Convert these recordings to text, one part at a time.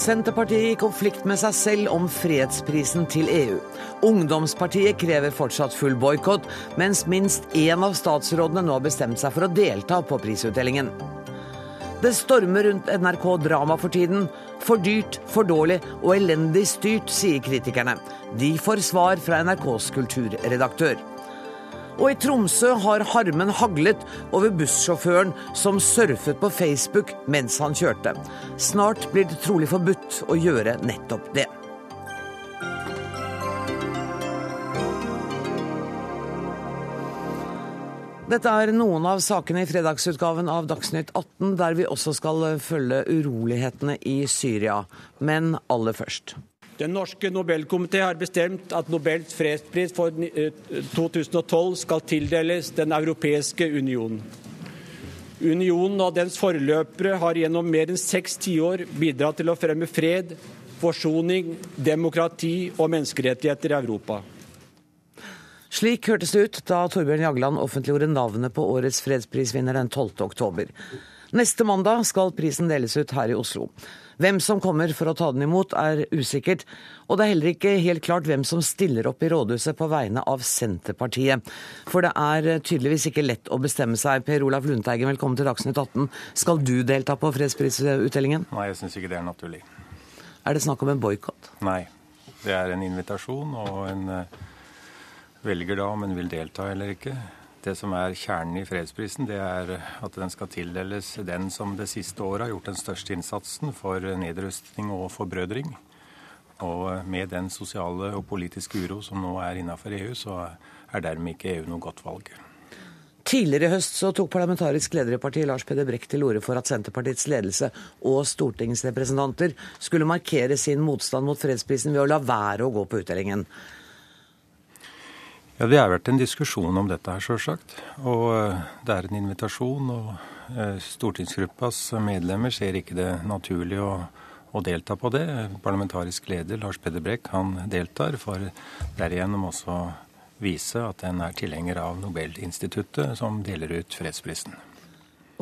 Senterpartiet i konflikt med seg selv om fredsprisen til EU. Ungdomspartiet krever fortsatt full boikott, mens minst én av statsrådene nå har bestemt seg for å delta på prisutdelingen. Det stormer rundt NRK Drama for tiden. For dyrt, for dårlig og elendig styrt, sier kritikerne. De får svar fra NRKs kulturredaktør. Og i Tromsø har harmen haglet over bussjåføren som surfet på Facebook mens han kjørte. Snart blir det trolig forbudt å gjøre nettopp det. Dette er noen av sakene i fredagsutgaven av Dagsnytt 18, der vi også skal følge urolighetene i Syria. Men aller først. Den norske Nobelkomité har bestemt at Nobels fredspris for 2012 skal tildeles Den europeiske union. Unionen og dens forløpere har gjennom mer enn seks tiår bidratt til å fremme fred, forsoning, demokrati og menneskerettigheter i Europa. Slik hørtes det ut da Torbjørn Jagland offentliggjorde navnet på årets fredsprisvinner den 12. oktober. Neste mandag skal prisen deles ut her i Oslo. Hvem som kommer for å ta den imot, er usikkert. Og det er heller ikke helt klart hvem som stiller opp i rådhuset på vegne av Senterpartiet. For det er tydeligvis ikke lett å bestemme seg. Per Olaf Lundteigen, velkommen til Dagsnytt 18. Skal du delta på fredsprisutdelingen? Nei, jeg syns ikke det er naturlig. Er det snakk om en boikott? Nei. Det er en invitasjon, og en eh, velger da om en vil delta eller ikke. Det som er kjernen i fredsprisen, det er at den skal tildeles den som det siste året har gjort den største innsatsen for nedrustning og forbrødring. Og med den sosiale og politiske uro som nå er innafor EU, så er dermed ikke EU noe godt valg. Tidligere i høst så tok parlamentarisk leder i partiet Lars Peder Brekk til orde for at Senterpartiets ledelse og stortingsrepresentanter skulle markere sin motstand mot fredsprisen ved å la være å gå på utdelingen. Ja, Det har vært en diskusjon om dette her, sjølsagt. Og eh, det er en invitasjon. Og eh, stortingsgruppas medlemmer ser ikke det naturlig å, å delta på det. Parlamentarisk leder Lars Peder Brekk han deltar for derigjennom også vise at en er tilhenger av Nobelinstituttet, som deler ut fredsprisen.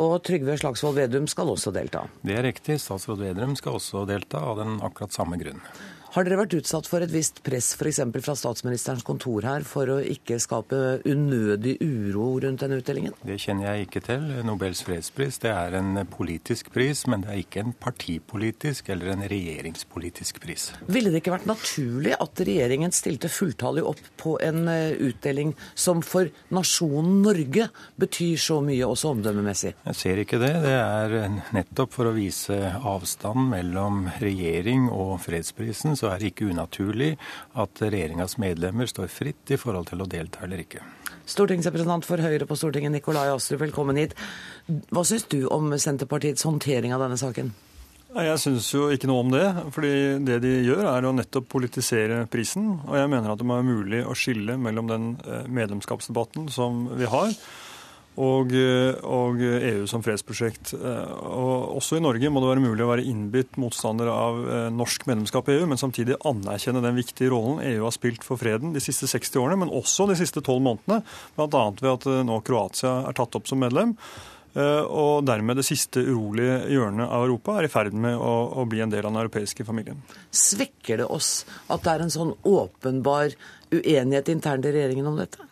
Og Trygve Slagsvold Vedum skal også delta. Det er riktig. Statsråd Vedum skal også delta, av den akkurat samme grunn. Har dere vært utsatt for et visst press f.eks. fra statsministerens kontor her for å ikke skape unødig uro rundt denne utdelingen? Det kjenner jeg ikke til. Nobels fredspris det er en politisk pris, men det er ikke en partipolitisk eller en regjeringspolitisk pris. Ville det ikke vært naturlig at regjeringen stilte fulltallig opp på en eh, utdeling som for nasjonen Norge betyr så mye, også omdømmemessig? Jeg ser ikke det. Det er nettopp for å vise avstand mellom regjering og fredsprisen så er det ikke unaturlig at regjeringas medlemmer står fritt i forhold til å delta eller ikke. Stortingsrepresentant for Høyre på Stortinget, Nikolai Astrup, velkommen hit. Hva syns du om Senterpartiets håndtering av denne saken? Jeg syns jo ikke noe om det. fordi det de gjør, er å nettopp politisere prisen. Og jeg mener at det må være mulig å skille mellom den eh, medlemskapsdebatten som vi har, og, og, EU som fredsprosjekt. Og også i Norge må det være mulig å være innbitt motstander av eh, norsk medlemskap i EU, men samtidig anerkjenne den viktige rollen EU har spilt for freden de siste 60 årene, men også de siste 12 månedene, bl.a. ved at eh, nå Kroatia er tatt opp som medlem. Eh, og dermed det siste urolige hjørnet av Europa er i ferd med å, å bli en del av den europeiske familien. Svekker det oss at det er en sånn åpenbar uenighet internt i regjeringen om dette?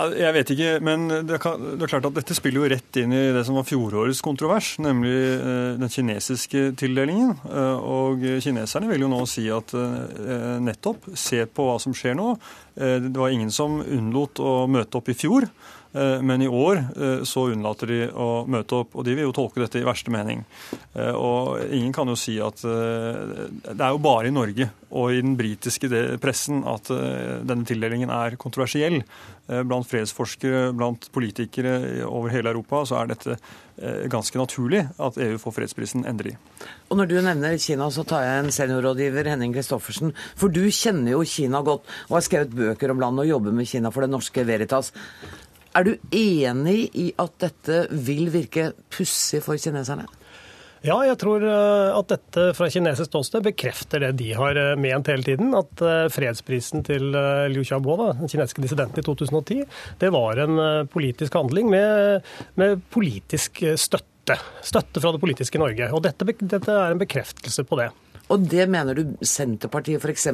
Jeg vet ikke, men det er, klart at dette spiller jo rett inn i det som var fjorårets kontrovers, nemlig eh, den kinesiske tildelingen. Eh, og kineserne vil jo nå si at eh, nettopp se på hva som skjer nå. Det var ingen som unnlot å møte opp i fjor. Eh, men i år eh, så unnlater de å møte opp, og de vil jo tolke dette i verste mening. Eh, og ingen kan jo si at Det er jo bare i Norge og i den britiske pressen at denne tildelingen er kontroversiell. Blant fredsforskere, blant politikere over hele Europa så er dette ganske naturlig at EU får fredsprisen endelig. Og Når du nevner Kina, så tar jeg en seniorrådgiver, Henning Christoffersen. For du kjenner jo Kina godt og har skrevet bøker om landet og jobber med Kina for det norske Veritas. Er du enig i at dette vil virke pussig for kineserne? Ja, jeg tror eh, at dette fra kinesisk ståsted bekrefter det de har eh, ment hele tiden. At eh, fredsprisen til Liu Xiaobo, den kinesiske dissidenten i 2010, det var en politisk handling med, med politisk støtte. Støtte fra det politiske Norge. Og dette, dette er en bekreftelse på det. Og det mener du Senterpartiet f.eks.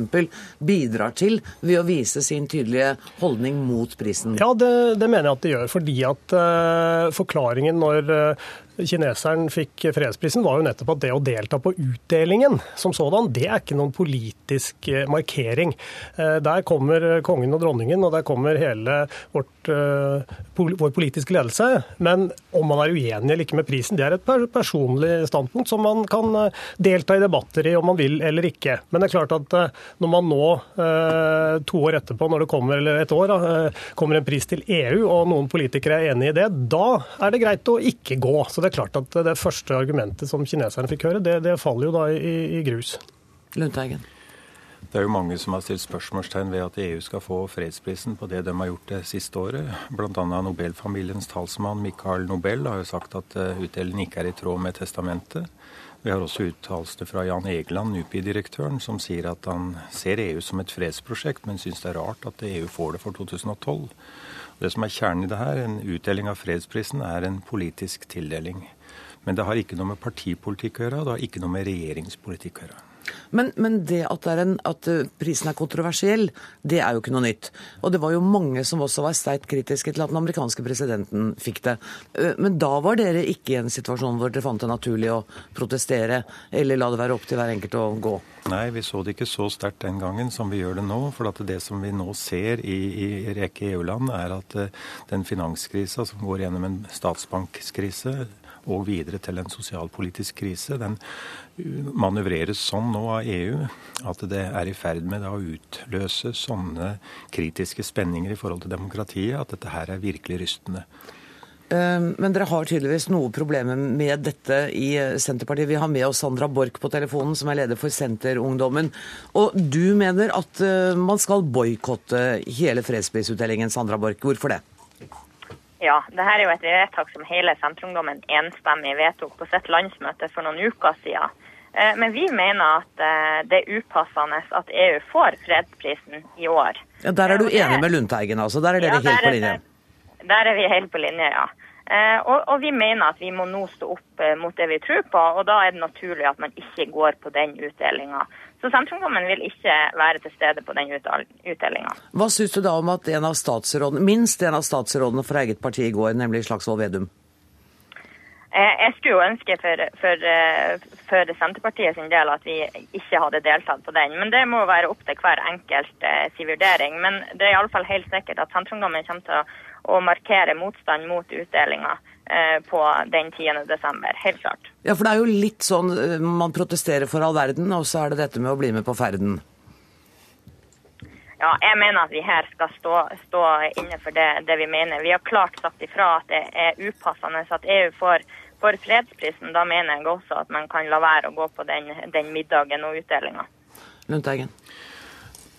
bidrar til ved å vise sin tydelige holdning mot prisen? Ja, det, det mener jeg at det gjør. Fordi at uh, forklaringen når uh, kineseren fikk fredsprisen, var jo nettopp at det å delta på utdelingen som sådan, det er ikke noen politisk eh, markering. Eh, der kommer kongen og dronningen, og der kommer hele vårt, eh, vår politiske ledelse. Men om man er uenig eller ikke med prisen, det er et personlig standpunkt som man kan delta i debatter i om man vil eller ikke. Men det er klart at når man nå, to år etterpå, når det kommer, eller et år, kommer en pris til EU, og noen politikere er enig i det, da er det greit å ikke gå. Så det er klart at det første argumentet som kineserne fikk høre, det, det faller jo da i, i grus. Lundteigen. Det er jo mange som har stilt spørsmålstegn ved at EU skal få fredsprisen på det de har gjort det siste året. Bl.a. Nobelfamiliens talsmann Michael Nobel har jo sagt at eh, utdelingen ikke er i tråd med testamentet. Vi har også uttalelser fra Jan Egeland, NUPI-direktøren, som sier at han ser EU som et fredsprosjekt, men syns det er rart at EU får det for 2012. Det som er kjernen i det her, en utdeling av fredsprisen, er en politisk tildeling. Men det har ikke noe med partipolitikk å gjøre, og det har ikke noe med regjeringspolitikk å gjøre. Men, men det at, en, at, eh, prisen er kontroversiell, det er jo ikke noe nytt. Og det var jo mange som også var sterkt kritiske til at den amerikanske presidenten fikk det. Eh, men da var dere ikke i en situasjon hvor dere fant det naturlig å protestere, eller la det være opp til hver enkelt å gå? Nei, vi så det ikke så sterkt den gangen som vi gjør det nå. For det som vi nå ser i, i rekke EU-land, er at eh, den finanskrisa som går gjennom en statsbankkrise, og videre til en sosialpolitisk krise, den manøvreres sånn nå av EU at det er i ferd med å utløse sånne kritiske spenninger i forhold til demokratiet at dette her er virkelig rystende. Eh, men dere har tydeligvis noe problemer med dette i Senterpartiet. Vi har med oss Sandra Borch på telefonen, som er leder for Senterungdommen. Og du mener at eh, man skal boikotte hele fredsprisutdelingen, Sandra Borch. Hvorfor det? Ja, det her er jo et vedtak som hele Senterungdommen enstemmig vedtok på sitt landsmøte for noen uker siden. Eh, men vi mener at eh, det er upassende at EU får fredsprisen i år. Ja, Der er du eh, enig med Lundteigen, altså? Der er dere ja, helt på linje? Der er vi helt på linje, ja. Og, og, vi mener at vi må nå stå opp mot det vi tror på, og da er det naturlig at man ikke går på den utdelinga. Så Senterungdommen vil ikke være til stede på den utdelinga. Hva syns du da om at en av statsrådene, minst en av statsrådene fra eget parti i går, nemlig Slagsvold Vedum? Eh, jeg skulle jo ønske for, for, eh, for, Senterpartiet sin del at vi ikke hadde deltatt på den. Men det må være opp til hver enkelt eh, sin vurdering. Men det er iallfall helt sikkert at Senterungdommen kommer til å, markere motstand mot utdelinga på den 10. desember. Helt klart. Ja, for det er jo litt sånn eh, man protesterer for all verden, og så er det dette med å bli med på ferden. Ja, jeg mener at vi her skal stå, stå inne for det, det, vi mener. Vi har klart sagt ifra at det er upassende at EU får, får fredsprisen. Da mener jeg også at man kan la være å gå på den, den middagen og utdelinga. Lundteigen.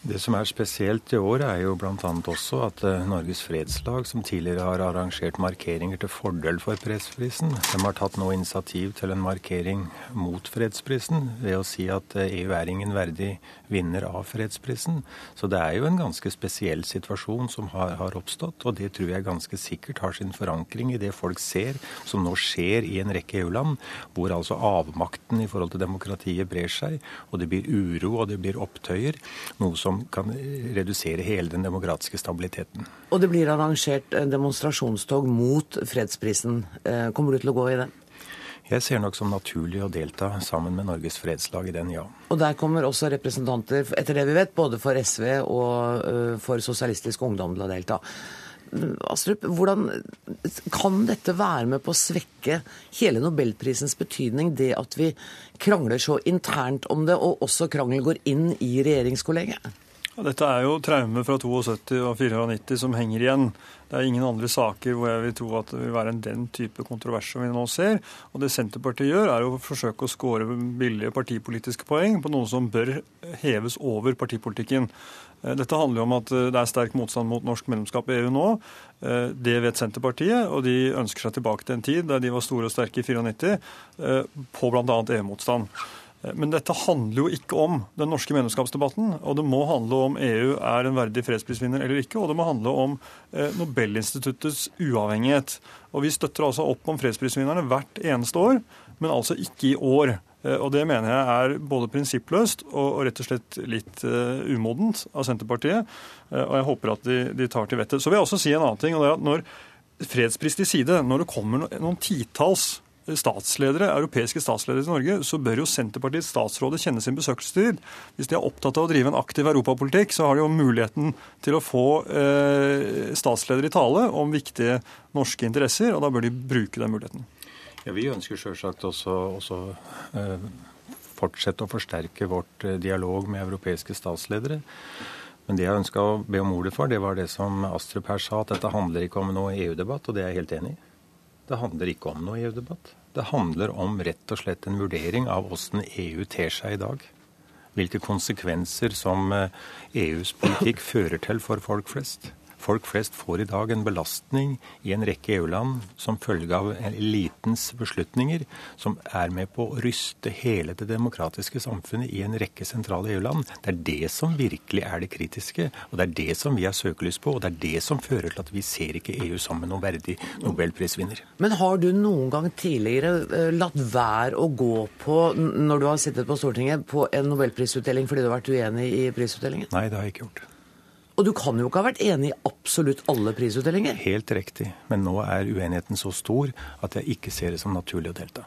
Det som er spesielt i år, er jo bl.a. også at eh, Norges Fredslag, som tidligere har arrangert markeringer til fordel for fredsprisen, de har tatt nå initiativ til en markering mot fredsprisen ved å si at EU eh, er ingen verdig vinner av fredsprisen. Så det er jo en ganske spesiell situasjon som har, har oppstått, og det tror jeg ganske sikkert har sin forankring i det folk ser som nå skjer i en rekke EU-land, hvor altså avmakten i forhold til demokratiet brer seg, og det blir uro og det blir opptøyer. noe som kan redusere hele den demokratiske stabiliteten. Og det blir arrangert demonstrasjonstog mot fredsprisen. Eh, kommer du til å gå i den? Jeg ser nok som naturlig å delta sammen med Norges fredslag i den, ja. Og der kommer også representanter, etter det vi vet, både for SV og eh, for Sosialistisk Ungdom til å delta. Astrup, hvordan kan dette være med på å svekke hele nobelprisens betydning, det at vi krangler så internt om det, og også krangel går inn i regjeringskollegiet? Dette er jo traumer fra 72 og 94 som henger igjen. Det er ingen andre saker hvor jeg vil tro at det vil være en den type kontrovers som vi nå ser. Og det Senterpartiet gjør, er å forsøke å skåre billige partipolitiske poeng på noe som bør heves over partipolitikken. Eh, dette handler jo om at eh, det er sterk motstand mot norsk medlemskap i EU nå. Eh, det vet Senterpartiet, og de ønsker seg tilbake til en tid der de var store og sterke i 94 på bl.a. EU-motstand. Men dette handler jo ikke om den norske medlemskapsdebatten. Og det må handle om EU er en verdig fredsprisvinner eller ikke. Og det må handle om eh, Nobelinstituttets uavhengighet. Og vi støtter altså opp om fredsprisvinnerne hvert eneste år, men altså ikke i år. Eh, og det mener jeg er både prinsippløst og, rett og slett litt umodent av Senterpartiet. og jeg håper at de, de tar til vettet. Så vil jeg også si en annen ting. og det er at når Fredspris til side, når det kommer noen titalls statsledere, europeiske statsledere i Norge, så bør jo Senterpartiets statsråder kjenne sin besøkelsestid. Hvis de er opptatt av å drive en aktiv europapolitikk, så har de jo muligheten til å få eh, statsledere i tale om viktige norske interesser, og da bør de bruke den muligheten. Ja, Vi ønsker selvsagt også, også eh, fortsette å forsterke vårt eh, dialog med europeiske statsledere. Men det jeg ønska å be om ordet for, det var det som Astrup her sa, at dette handler ikke om noe EU-debatt, og det er jeg helt enig i. Det handler ikke om noe EU-debatt. Det handler om rett og slett en vurdering av hvordan EU ter seg i dag. Hvilke konsekvenser som EUs eh, e politikk fører til for folk flest. Folk flest får i dag en belastning i en rekke EU-land som følge av elitens beslutninger, som er med på å ryste hele det demokratiske samfunnet i en rekke sentrale EU-land. Det er det som virkelig er det kritiske, og det er det som vi har søkelys på. Og det er det som fører til at vi ser ikke EU som noen verdig nobelprisvinner. Men har du noen gang tidligere eh, latt være å gå på, når du har sittet på Stortinget, på en nobelprisutdeling fordi du har vært uenig i prisutdelingen? Nei, det har jeg ikke gjort. Og du kan jo ikke ha vært enig i absolutt alle prisutdelinger? Helt riktig. Men nå er uenigheten så stor at jeg ikke ser det som naturlig å delta.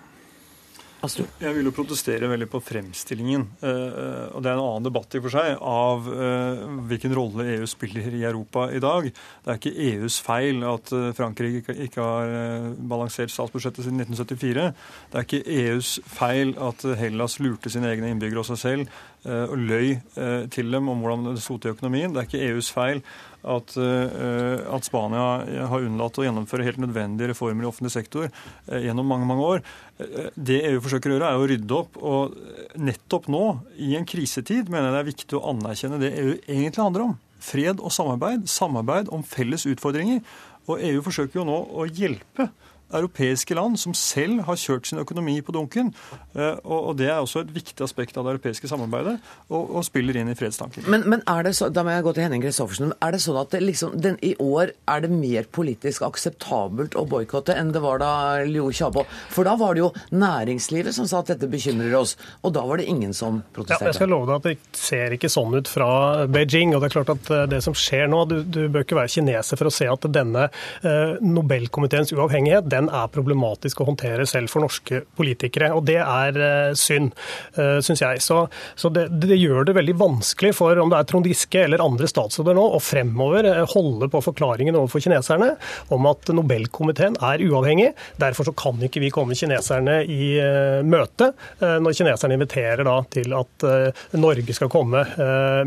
Jeg vil jo protestere veldig på fremstillingen, eh, og det er en annen debatt i for seg, av eh, hvilken rolle EU spiller i Europa i dag. Det er ikke EUs feil at eh, Frankrike ikke har balansert statsbudsjettet siden 1974. Det er ikke EUs feil at Hellas lurte sine egne innbyggere og seg selv og løy til dem om hvordan det sto til økonomien. Det er ikke EUs feil at, eh, at, Spania har unnlatt å gjennomføre helt nødvendige reformer i offentlig sektor eh, gjennom mange mange år. Eh, det EU forsøker å gjøre, er å rydde opp. Og nettopp nå, i en krisetid, mener jeg det er viktig å anerkjenne det EU egentlig handler om. Fred og samarbeid. Samarbeid om felles utfordringer. Og EU forsøker jo nå å hjelpe europeiske land som selv har kjørt sin økonomi på dunken. Eh, og det er også et viktig aspekt av det europeiske samarbeidet, og, og spiller inn i fredstanken. Men, men, er det så, da må jeg gå til Henning Kristoffersen. Er det sånn at det liksom, den, i år er det mer politisk akseptabelt å boikotte enn det var da Liu Xiaobo? For da var det jo næringslivet som sa at dette bekymrer oss, og da var det ingen som protesterte. Ja, jeg skal love deg at det ser ikke sånn ut fra Beijing. og Det er klart at eh, det som skjer nå, du, du bør ikke være kineser for å se at denne eh, Nobelkomiteens uavhengighet den den er problematisk å håndtere selv for norske politikere. Og det er uh, synd, eh, syns jeg. Så, så det, det, gjør det veldig vanskelig for om det er Trond Giske eller andre statsråder nå å fremover uh, holde på forklaringen overfor kineserne om at Nobelkomiteen er uavhengig. Derfor så kan ikke vi komme kineserne i møte når kineserne inviterer da til at Norge skal komme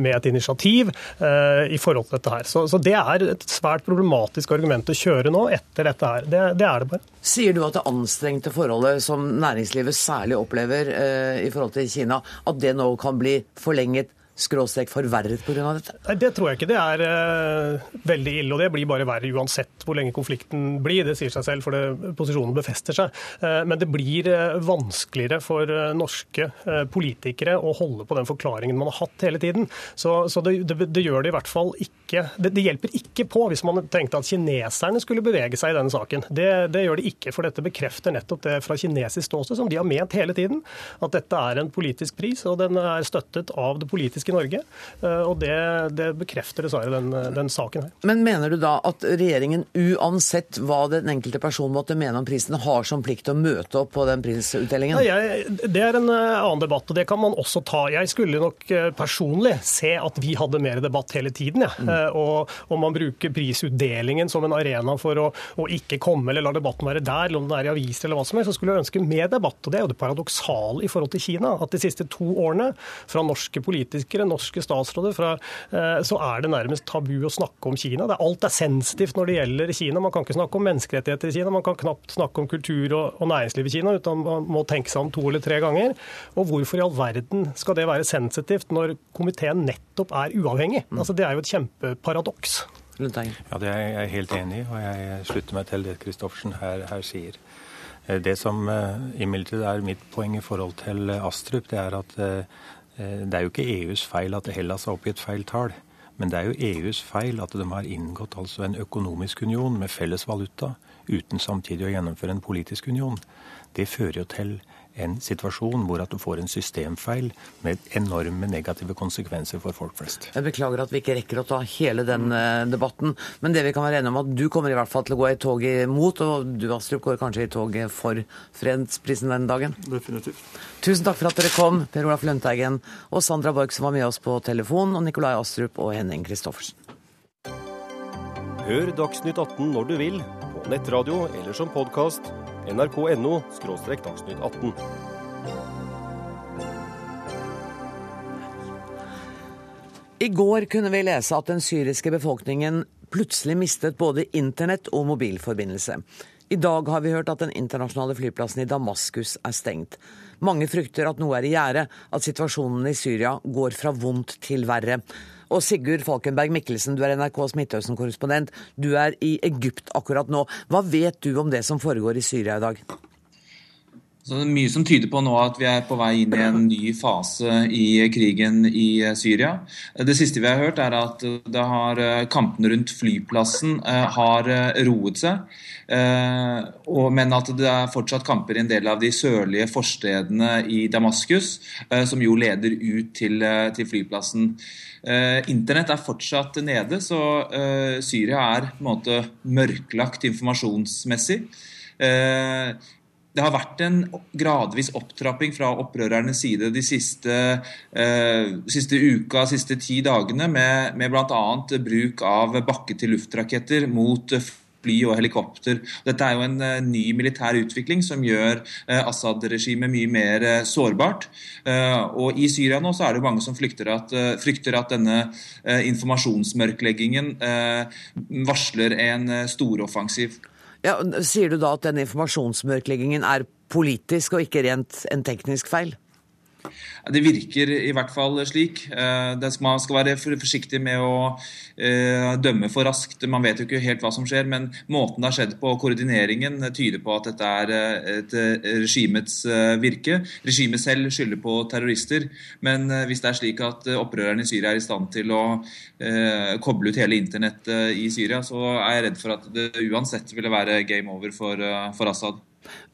med et initiativ i forhold til dette her. Så, så, det er et svært problematisk argument å kjøre nå etter dette her. Det, det er det bare. Sier du at det anstrengte forholdet som næringslivet særlig opplever eh, i forhold til Kina, at det nå kan bli forlenget skråstrek forverret pga. dette? Nei, Det tror jeg ikke det er uh, veldig ille. og Det blir bare verre uansett hvor lenge konflikten blir. Det sier seg selv, for det, posisjonen befester seg. Uh, men det blir uh, vanskeligere for norske politikere å holde på den forklaringen man har hatt hele tiden. Så, så det, det, det, gjør det i hvert fall ikke det, det, hjelper ikke på hvis man tenkte at kineserne skulle bevege seg i denne saken. Det, gjør det ikke, for dette bekrefter nettopp det fra kinesisk ståsted, som de har ment hele tiden. At dette er en politisk pris, og den er støttet av det politiske faktisk i Norge. Eh, og det, det bekrefter dessverre den, den, saken her. Men mener du da at regjeringen, uansett hva den enkelte person måtte mene om prisen, har som plikt å møte opp på den prisutdelingen? Nei, jeg, det er en eh, annen debatt, og det kan man også ta. Jeg skulle nok eh, personlig se at vi hadde mer debatt hele tiden, ja. mm. og om man bruker prisutdelingen som en arena for å, å ikke komme eller la debatten være der, eller om den er i aviser eller hva som helst, så skulle jeg ønske mer debatt. og Det er jo det paradoksale i forhold til Kina. At de siste to årene, fra norske politikere, norske statsråder, fra, eh, så er det nærmest tabu å snakke om Kina. Det er, alt er sensitivt når det gjelder Kina. Man kan ikke snakke om menneskerettigheter i Kina, man kan knapt snakke om kultur og, og næringsliv i Kina, uten man må tenke seg om to eller tre ganger. Og hvorfor i all verden skal det være sensitivt når komiteen nettopp er uavhengig? Mm. Altså, det er jo et kjempeparadoks. Ja, Det er jeg helt enig i, og jeg slutter meg til det Christoffersen her, her sier. Eh, det som eh, imidlertid er mitt poeng i forhold til Astrup, det er at det er jo ikke EUs feil at Hellas har oppgitt feil tall. Men det er jo EUs feil at de har inngått altså en økonomisk union med felles valuta uten samtidig å gjennomføre en politisk union. Det fører jo til en situasjon hvor at du får en systemfeil med enorme negative konsekvenser for folk flest. Jeg beklager at vi ikke rekker å ta hele den eh, debatten, men det vi kan være enige om at du kommer i hvert fall til å gå i tog imot, og du Astrup går kanskje i toget for fredsprisen den dagen? Definitivt. Tusen takk for at dere kom, Per Olaf Lundteigen og Sandra Borch som var med oss på telefon, og Nikolai Astrup og Henning Christoffersen. Hør Dagsnytt 18 når du vil, på nettradio eller som podkast nrk.no dagsnytt 18. I går kunne vi lese at den syriske befolkningen plutselig mistet både internett og mobilforbindelse. I dag har vi hørt at den internasjonale flyplassen i Damaskus er stengt. Mange frykter at noe er i gjære, at situasjonen i Syria går fra vondt til verre. Og Sigurd Falkenberg Mikkelsen, du er NRKs Midtøsten-korrespondent. Du er i Egypt akkurat nå. Hva vet du om det som foregår i Syria i dag? Så det er mye som tyder på nå at vi er på vei inn i en ny fase i krigen i Syria. Det siste vi har hørt, er at har, kampene rundt flyplassen eh, har eh, roet seg. Eh, men at det er fortsatt kamper i en del av de sørlige forstedene i Damaskus, som jo leder ut til, til flyplassen. Internett er fortsatt nede, så Syria er på en måte mørklagt informasjonsmessig det har vært en gradvis opptrapping fra opprørernes side de siste, eh, siste uka, siste ti dagene, med, med bl.a. bruk av bakke-til-luft-raketter mot fly og helikopter. Dette er jo en eh, ny militær utvikling som gjør eh, Assad-regimet mye mer uh, sårbart. og I Syria nå så er det mange som at, frykter at denne informasjonsmørkleggingen varsler en storoffensiv. Ja, sier du da at den informasjonsmørkleggingen er politisk og ikke rent en teknisk feil? Det virker i hvert fall slik. Eh, man skal være forsiktig med å eh, dømme for raskt. Man vet jo ikke helt hva som skjer, men måten det har skjedd på, koordineringen, tyder på at dette er eh, et regimets virke. Regimet selv skylder på terrorister, men hvis det er slik at opprørerne i Syria er i stand til å koble ut hele internettet i Syria, så er jeg redd for at det uansett ville være game over for Assad.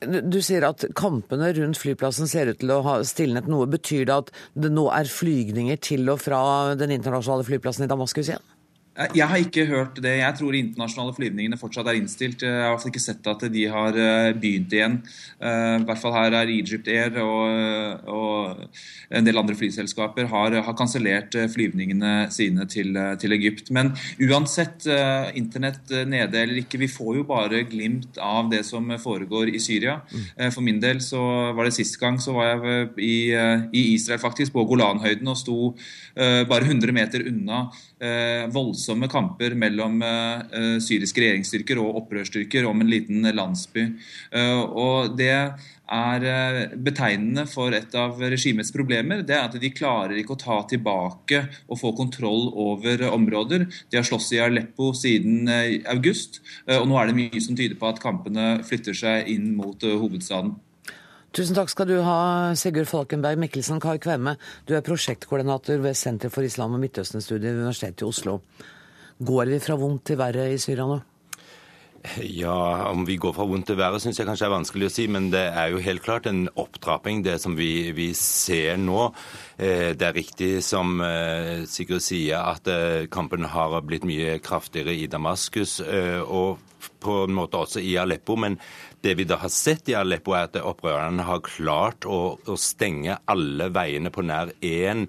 Du sier at kampene rundt flyplassen ser ut til å ha stilnet noe. Betyr det at det nå er flygninger til og fra den internasjonale flyplassen i Damaskus igjen? Jeg har ikke hørt det. Jeg tror de internasjonale flyvningene fortsatt er innstilt. Jeg har ikke sett at de har eh, begynt igjen. Eh, I hvert fall her er Egypt Air og, og en del andre flyselskaper har, har kansellert eh, flyvningene sine til, til, Egypt. Men uansett, internett nede eller ikke, vi får jo bare glimt av det som foregår i Syria. Mm. For min del så var det sist gang så var jeg i, i Israel, faktisk, på Golanhøyden og sto bare 100 meter unna voldsomme kamper mellom eh, eh, syriske regjeringsstyrker og opprørsstyrker om en liten landsby. Eh, og det er betegnende for et av regimets problemer. Det er at de klarer ikke å ta tilbake og få kontroll over områder. De har slåss i Aleppo siden august, og nå er det mye som tyder på at kampene flytter seg inn mot hovedstaden. Tusen takk skal du ha, Sigurd Falkenberg Mikkelsen. Kai Kvemme, du er prosjektkoordinator ved Senter for islam og Midtøsten-studier ved Universitetet i Oslo. Går vi fra vondt til verre i Syria nå? Ja, om vi går fra vondt til verre syns jeg kanskje er vanskelig å si, men det er jo helt klart en opptrapping, det som vi, vi ser nå. Eh, det er riktig som eh, Sigurd sier, at eh, kampen har blitt mye kraftigere i Damaskus. Og på en måte også i Aleppo. Men det vi da har sett i Aleppo, er at opprørerne har klart å, å stenge alle veiene på nær én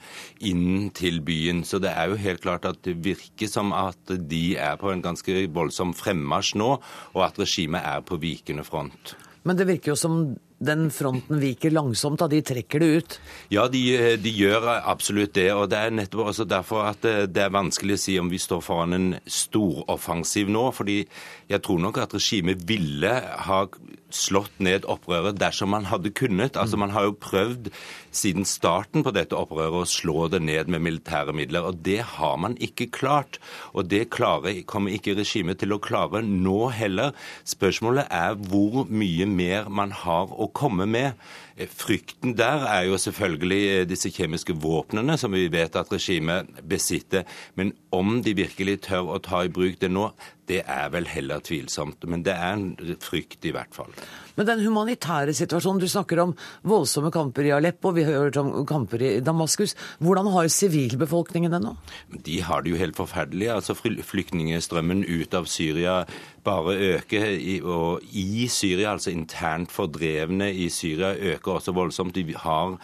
inn til byen. Så det er jo helt klart at det virker som at de er på en ganske voldsom fremmarsj nå, og at regimet er på vikende front. Men det virker jo som den fronten viker langsomt, da de trekker det ut? Ja, de, de, gjør absolutt det. og Det er nettopp også derfor at det er vanskelig å si om vi står foran en storoffensiv nå. fordi jeg tror nok at regimet ville ha slått ned opprøret dersom man hadde kunnet. Altså Man har jo prøvd siden starten på dette opprøret å slå det ned med militære midler, og det har man ikke klart. Og det klarer, kommer ikke regimet til å klare nå heller. Spørsmålet er hvor mye mer man har å komme med. Frykten der er jo selvfølgelig eh, disse kjemiske våpnene som vi vet at regimet besitter. Men om de virkelig tør å ta i bruk det nå, det er vel heller tvilsomt. Men det er en frykt i hvert fall. Men den humanitære situasjonen, du snakker om voldsomme kamper i Aleppo, vi har hørt om kamper i Damaskus. Hvordan har sivilbefolkningen det nå? De har det jo helt forferdelig. Altså Flyktningstrømmen ut av Syria bare øker. Og i Syria, altså internt fordrevne i Syria, øker også voldsomt. De har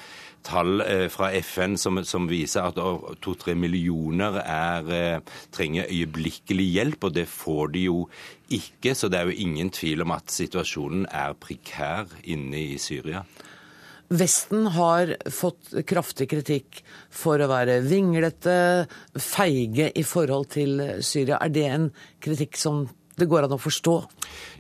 tall eh, fra FN som, som viser at to-tre millioner er, eh, trenger øyeblikkelig hjelp, og det får de jo ikke. Så det er jo ingen tvil om at situasjonen er prekær inne i Syria. Vesten har fått kraftig kritikk for å være vinglete, feige i forhold til Syria. Er det en kritikk som det går an å forstå?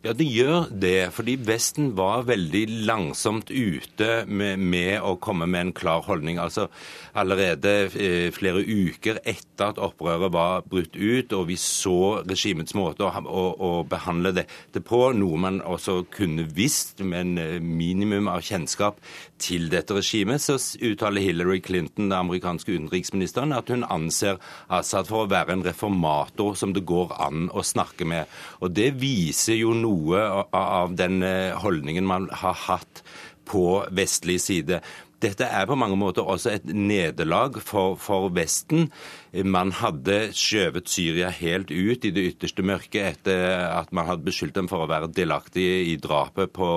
Ja, det gjør det. Fordi Vesten var veldig langsomt ute med, med, å komme med en klar holdning. Altså Allerede eh, flere uker etter at opprøret var brutt ut, og vi så regimets måte å, å, å behandle dette på, noe man også kunne visst med en eh, minimum av kjennskap til dette regimet, så uttaler Hillary Clinton, den amerikanske utenriksministeren, at hun anser Assad for å være en reformator som det går an å snakke med. Og Det viser jo noe noe av den eh, holdningen man har hatt på vestlig side. Dette er på mange måter også et nederlag for, for Vesten. Man hadde skjøvet Syria helt ut i det ytterste mørket etter at man hadde beskyldt dem for å være delaktige i drapet på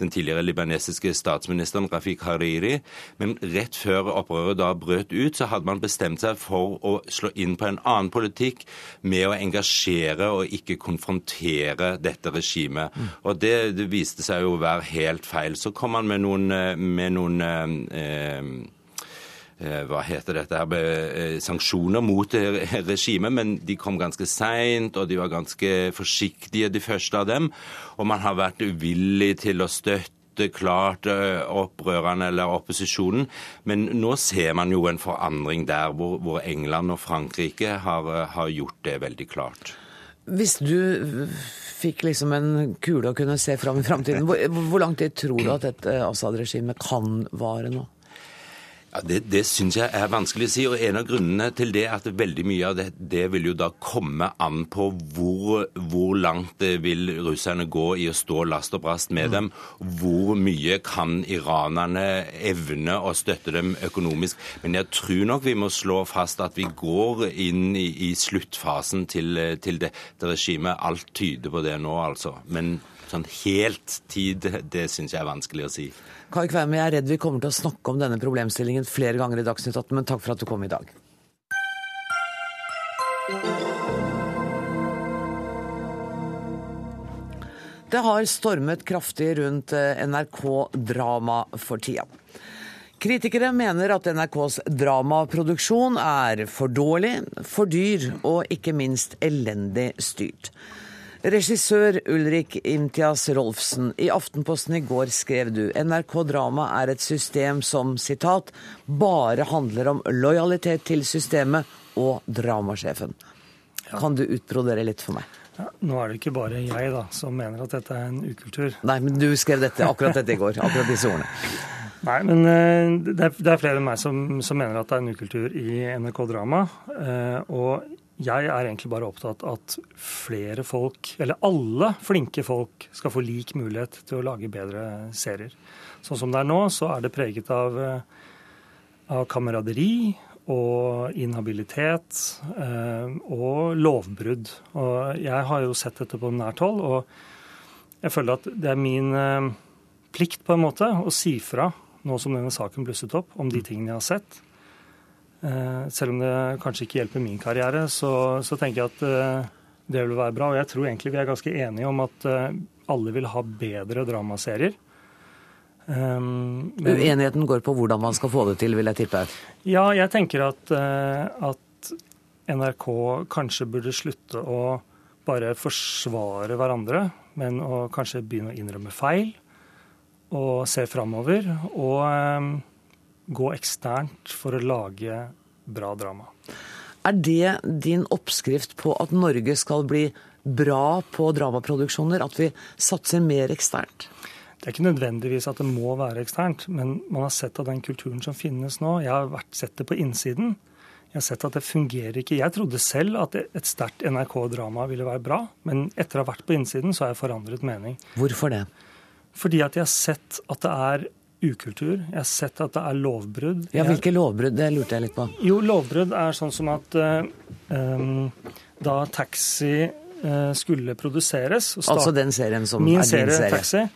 den tidligere libanesiske statsministeren Rafiq Hariri. Men rett før opprøret da brøt ut, så hadde man bestemt seg for å slå inn på en annen politikk med å engasjere og ikke konfrontere dette regimet. Og det, det viste seg jo å være helt feil. Så kom man med noen, med noen eh, Eh, hva heter dette her, eh, sanksjoner mot regimet, men de kom ganske seint, og de var ganske forsiktige, de første av dem. Og man har vært uvillig til å støtte klart opprørene eller opposisjonen. Men nå ser man jo en forandring der hvor, hvor England og Frankrike har, har, gjort det veldig klart. Hvis du fikk liksom en kule å kunne se fram i framtiden, hvor, hvor lang tid tror du at dette Assad-regimet kan vare nå? Ja, Det, det syns jeg er vanskelig å si. og En av grunnene til det er at veldig mye av det, det vil jo da komme an på hvor, hvor langt vil russerne gå i å stå last og brast med mm. dem. Hvor mye kan iranerne evne å støtte dem økonomisk. Men jeg tror nok vi må slå fast at vi går inn i, i sluttfasen til, til dette regimet. Alt tyder på det nå, altså. Men sånn helt tid, det syns jeg er vanskelig å si. Kai Kveime, jeg er redd vi kommer til å snakke om denne problemstillingen flere ganger i Dagsnytt 18, men takk for at du kom i dag. Det har stormet kraftig rundt eh, NRK-drama for tida. Kritikere mener at NRKs dramaproduksjon er for dårlig, for dyr og ikke minst elendig styrt. Regissør Ulrik Imtias Rolfsen, i Aftenposten i går skrev du NRK Drama er et system som sitat, bare handler om lojalitet til systemet og dramasjefen. Ja. Kan du utbrodere litt for meg? Ja, nå er det ikke bare jeg da, som mener at dette er en ukultur. Nei, men du skrev dette, akkurat dette i går. Akkurat disse ordene. Nei, men eh, det er, er flere enn meg som, som, mener at det er en ukultur i NRK Drama. Eh, og jeg er egentlig bare opptatt av at flere folk, eller alle flinke folk, skal få lik mulighet til å lage bedre serier. Sånn som det er nå, så er det preget av, eh, av kameraderi og inhabilitet og lovbrudd. Og jeg har jo sett dette på nært hold, og jeg føler at det er min plikt på en måte å si fra nå som denne saken blusset opp, om de tingene jeg har sett. Selv om det kanskje ikke hjelper min karriere, så, så tenker jeg at det vil være bra. Og jeg tror egentlig vi er ganske enige om at alle vil ha bedre dramaserier. Um, men... Uenigheten går på hvordan man skal få det til, vil jeg tippe? Ja, jeg tenker at, at NRK kanskje burde slutte å bare forsvare hverandre, men å kanskje begynne å innrømme feil. Og se framover. Og gå eksternt for å lage bra drama. Er det din oppskrift på at Norge skal bli bra på dramaproduksjoner, at vi satser mer eksternt? Det er ikke nødvendigvis at det må være eksternt, men man har sett av den kulturen som finnes nå. Jeg har vært, sett det på innsiden. Jeg har sett at det fungerer ikke. Jeg trodde selv at et sterkt NRK-drama ville være bra, men etter å ha vært på innsiden, så har jeg forandret mening. Hvorfor det? Fordi at jeg har sett at det er ukultur. Jeg har sett at det er lovbrudd. Ja, Hvilke lovbrudd? Det lurte jeg litt på. Jo, lovbrudd er sånn som at um, da taxi uh, skulle produseres Altså den serien som min er din serie? serie? Taxi,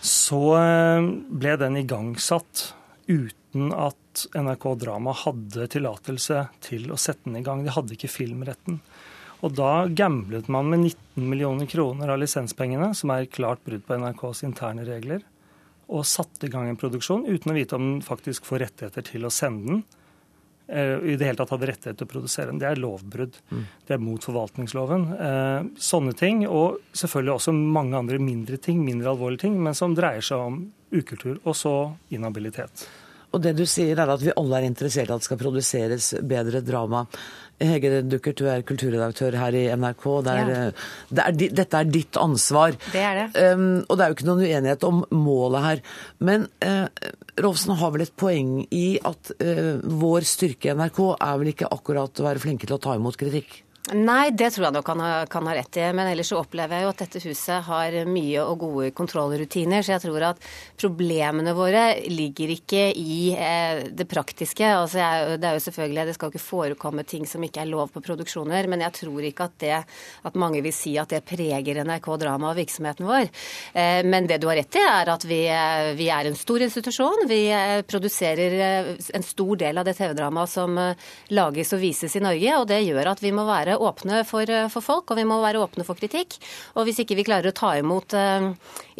så eh, ble den igangsatt uten at NRK Drama hadde tillatelse til å sette den i gang. De hadde ikke filmretten. Og da gamblet man med 19 millioner kroner av lisenspengene, som er klart brudd på NRKs interne regler, og satte i gang en produksjon uten å vite om den faktisk får rettigheter til å sende den. Eh, i det hele tatt hadde rettighet til å produsere den. Det er lovbrudd. Mm. Det er mot forvaltningsloven. Eh, sånne ting, og selvfølgelig også mange andre mindre ting, mindre alvorlige ting, men som dreier seg om ukultur, og så inhabilitet. Og det du sier er at vi alle er interessert i at det skal produseres bedre drama. Hege Duckert, du er kulturredaktør her i NRK. Det er, ja. Det er, dette er ditt ansvar. Det er det. Um, og det er jo ikke noen uenighet om målet her. Men uh, Rolfsen har vel et poeng i at uh, vår styrke i NRK er vel ikke akkurat å være flinke til å ta imot kritikk? Nei, det tror jeg nok han kan ha rett i. Men ellers så opplever jeg jo at dette huset har mye og gode kontrollrutiner. Så jeg tror at problemene våre ligger ikke i eh, det praktiske. Altså, jeg, det er jo selvfølgelig, det skal ikke forekomme ting som ikke er lov på produksjoner. Men jeg tror ikke at det at mange vil si at det preger NRK Drama og virksomheten vår. Eh, men det du har rett i, er at vi, eh, vi er en stor institusjon. Vi produserer en stor del av det TV-dramaet som lages og vises i Norge. Og det gjør at vi må være åpne for, eh, for, folk, og vi må være åpne for kritikk. Og hvis ikke vi klarer å ta imot uh,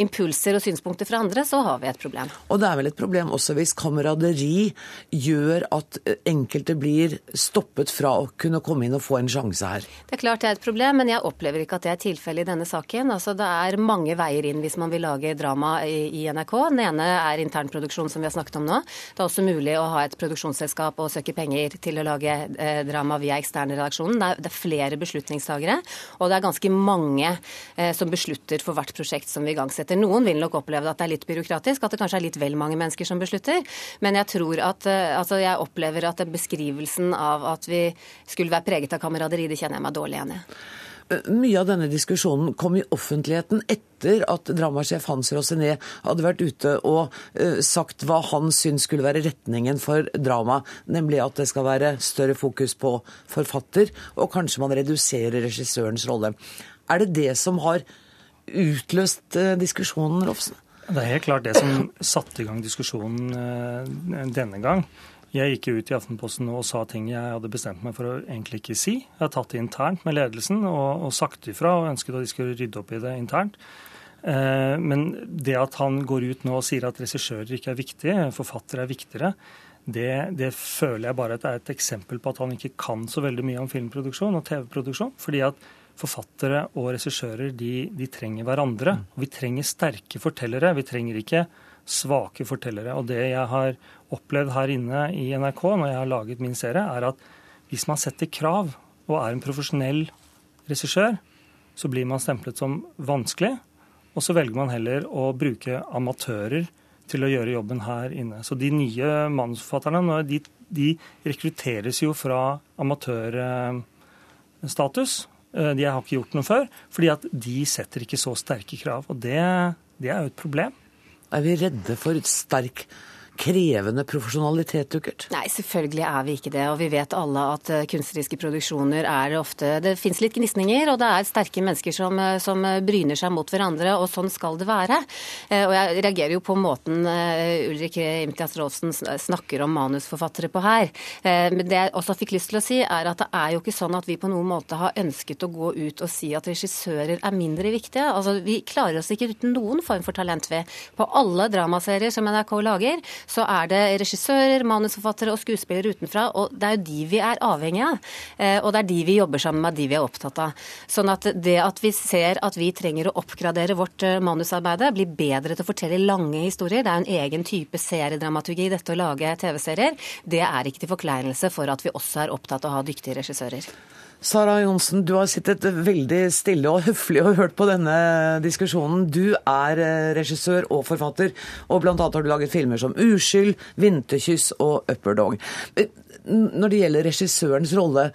impulser og synspunkter fra andre, så har vi et problem. Og det er vel et problem også hvis kameraderi gjør at eh, enkelte blir stoppet fra å kunne komme inn og få en sjanse her? Det er klart det er et problem, men jeg opplever ikke at det er tilfellet i denne saken. Altså, det er mange veier inn hvis man vil lage drama i, i NRK. Den ene er internproduksjon, som vi har snakket om nå. Det er også mulig å ha et produksjonsselskap og søke penger til å lage eh, drama via eksterne redaksjonen. Det er, det er flere beslutningstagere, og det er ganske mange eh, som beslutter for hvert prosjekt som vi igangsetter. Noen vil nok oppleve at det er litt byråkratisk, at det kanskje er litt vel mange mennesker som beslutter, men jeg tror at eh, altså jeg opplever at beskrivelsen av at vi skulle være preget av kameraderi, det kjenner jeg meg dårlig igjen i. Mye av denne diskusjonen kom i offentligheten etter at dramasjef Hans Rosené hadde vært ute og uh, sagt hva han syns skulle være retningen for drama, nemlig at det skal være større fokus på forfatter, og kanskje man reduserer regissørens rolle. Er det det som har utløst uh, diskusjonen, Rofsen? Det er helt klart det som satte i gang diskusjonen denne gang. Jeg gikk ut i Aftenposten og sa ting jeg hadde bestemt meg for å egentlig ikke si. Jeg har tatt det internt med ledelsen og, og sagt ifra og ønsket at de skulle rydde opp i det internt. Eh, men det at han går ut nå og sier at regissører ikke er viktige, forfattere er viktigere, det, det, føler jeg bare at er et eksempel på at han ikke kan så veldig mye om filmproduksjon og TV-produksjon. fordi at forfattere og regissører de, de trenger hverandre. Og vi trenger sterke fortellere. Vi trenger ikke svake fortellere. Og det jeg har opplevd her inne i NRK når jeg har laget min serie, er at hvis man setter krav og er en profesjonell regissør, så blir man stemplet som vanskelig. Og så velger man heller å bruke amatører til å gjøre jobben her inne. Så de nye manusforfatterne de, de rekrutteres jo fra amatørstatus. Eh, de har ikke gjort noe før, fordi at de setter ikke så sterke krav. Og det, det er jo et problem. Er vi redde for sterk krevende profesjonalitet, Dukkert? Nei, selvfølgelig er vi ikke det. Og vi vet alle at eh, kunstneriske produksjoner er ofte Det fins litt gnisninger, og det er sterke mennesker som, eh, som, bryner seg mot hverandre, og sånn skal det være. Og jeg reagerer jo på måten Ulrik Imtias Rolfsen snakker om manusforfattere på her. Men det jeg også fikk lyst til å si, er at det er jo ikke sånn at vi på noen måte har ønsket å gå ut og si at regissører er mindre viktige. Altså, Vi klarer oss ikke uten noen form for talent, ved. På alle dramaserier som NRK lager, så er det regissører, manusforfattere og skuespillere utenfra. Og det er jo de vi er avhengig av. Eh, og det er de vi jobber sammen med, de vi er opptatt av. Sånn at det at vi ser at vi trenger å oppgradere vårt eh, manusarbeid, bli bedre til å fortelle lange historier, det er jo en egen type seriedramaturgi dette å lage TV-serier, det er ikke til forkleinelse for at vi også er opptatt av å ha dyktige regissører. Sara Johnsen, du har sittet veldig stille og høflig og hørt på denne diskusjonen. Du er eh, regissør og forfatter, og bl.a. har du laget filmer som 'Uskyld', 'Vinterkyss' og 'Upper Dog'. Eh, når det gjelder regissørens rolle,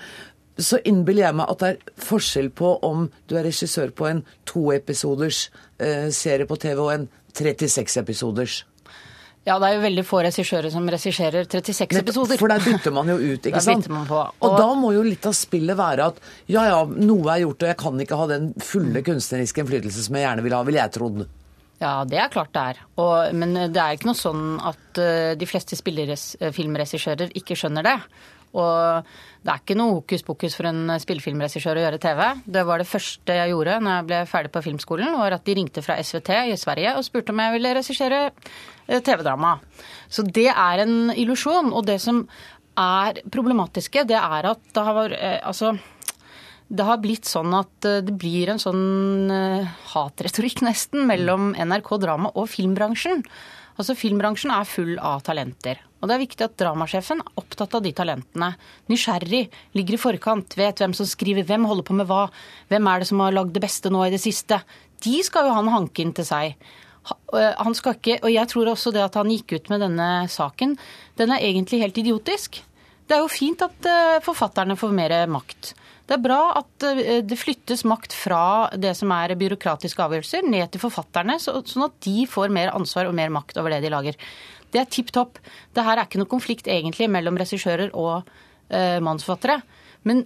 så innbiller jeg meg at det er forskjell på om du er regissør på en toepisoders eh, serie på TV og en 36 episoders. Ja, det er jo veldig få regissører som regisserer 36 episoder. For der bytter man jo ut, ikke sant? Og... og da må jo litt av spillet være at ja ja, noe er gjort, og jeg kan ikke ha den fulle kunstneriske innflytelse som jeg gjerne vil ha, ville jeg trodd. Ja, det er klart det er. Og, men det er ikke noe sånn at uh, de fleste filmregissører ikke skjønner det. Og det er ikke noe hokus pokus for en spillefilmregissør å gjøre TV. Det var det første jeg gjorde når jeg ble ferdig på filmskolen, var at de ringte fra SVT i Sverige og spurte om jeg ville regissere eh, TV-drama. Så det er en illusjon. Og det som er problematiske, det er at det har vært eh, Altså det har blitt sånn at eh, det blir en sånn hatretorikk nesten mellom NRK Drama og filmbransjen. Altså Filmbransjen er full av talenter. Og det er viktig at dramasjefen er opptatt av de talentene. Nysgjerrig, ligger i forkant, vet hvem som skriver hvem, holder på med hva. Hvem er det som har lagd det beste nå i det siste? De skal jo han hanke inn til seg. Han skal ikke, og jeg tror også det at han gikk ut med denne saken, den er egentlig helt idiotisk. Det er jo fint at forfatterne får mer makt. Det er bra at det flyttes makt fra det som er byråkratiske avgjørelser, ned til forfatterne, sånn at de får mer ansvar og mer makt over det de lager. Det er tipp topp. Det her er ikke noe konflikt egentlig mellom regissører og eh, manusforfattere. Men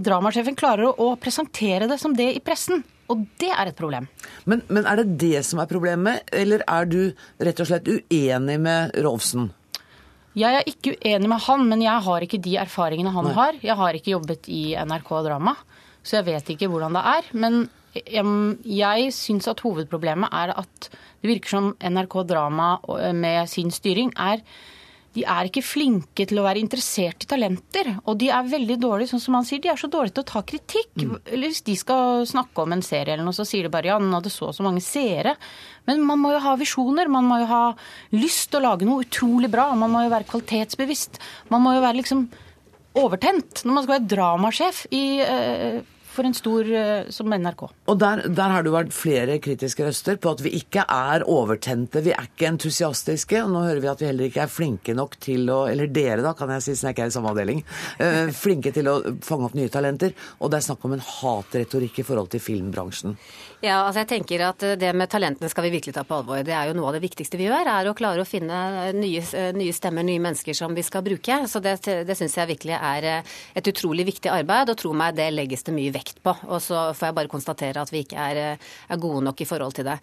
dramasjefen klarer å, å, presentere det som det i pressen. Og det er et problem. Men, men, er det det som er problemet, eller er du rett og slett uenig med Rolfsen? Jeg er ikke uenig med han, men jeg har ikke de erfaringene han Nei. har. Jeg har ikke jobbet i NRK Drama, så jeg vet ikke hvordan det er. Men jeg, jeg syns at hovedproblemet er at det virker som NRK Drama eh, med sin styring er de er ikke flinke til å være interessert i talenter. Og de er veldig dårlige, sånn som han sier, de er så dårlige til å ta kritikk. Mm. Eller hvis de skal snakke om en serie eller noe, så sier de bare ja, den hadde så og så mange seere. Men man må jo ha visjoner, man må jo ha lyst til å lage noe utrolig bra. Man må jo være kvalitetsbevisst. Man må jo være liksom overtent når man skal være dramasjef i uh, for en stor eh, som NRK. Og der, der, har det vært flere kritiske røster på at vi ikke er overtente, vi er ikke entusiastiske. Og nå hører vi at vi heller ikke er flinke nok til å Eller dere, da, kan jeg si, siden jeg ikke er i samme avdeling. Uh, flinke til å fange opp nye talenter. Og det er snakk om en hatretorikk i forhold til filmbransjen. Ja, altså jeg tenker at Det med talentene skal vi virkelig ta på alvor. Det er jo noe av det viktigste vi gjør, er å klare å finne nye, nye stemmer, nye mennesker som vi skal bruke. Så det, det syns jeg virkelig er et utrolig viktig arbeid, og tro meg, det legges det mye vekt på. Og så får jeg bare konstatere at vi ikke er, er gode nok i forhold til det.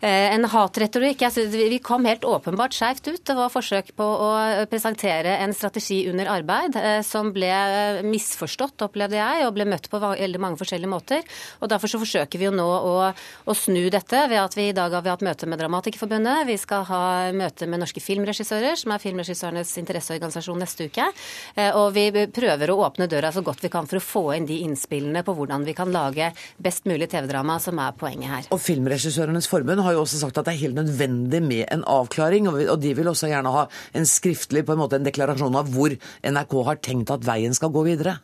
Eh, en hatretorikk Vi kom helt åpenbart skjevt ut. Det var forsøk på å presentere en strategi under arbeid eh, som ble misforstått, opplevde jeg, og ble møtt på veldig mange forskjellige måter. Og Derfor så forsøker vi jo nå å å, snu dette ved at vi i dag har vi hatt møte med Dramatikerforbundet. Vi skal ha møte med norske filmregissører, som er filmregissørenes interesseorganisasjon neste uke. Eh, og vi prøver å åpne døra så godt vi kan for å få inn de innspillene på hvordan vi kan lage best mulig TV-drama, som er poenget her. Og Filmregissørenes forbund har jo også sagt at det er helt nødvendig med en avklaring, og de vil også gjerne ha en skriftlig på en måte en deklarasjon av hvor NRK har tenkt at veien skal gå videre.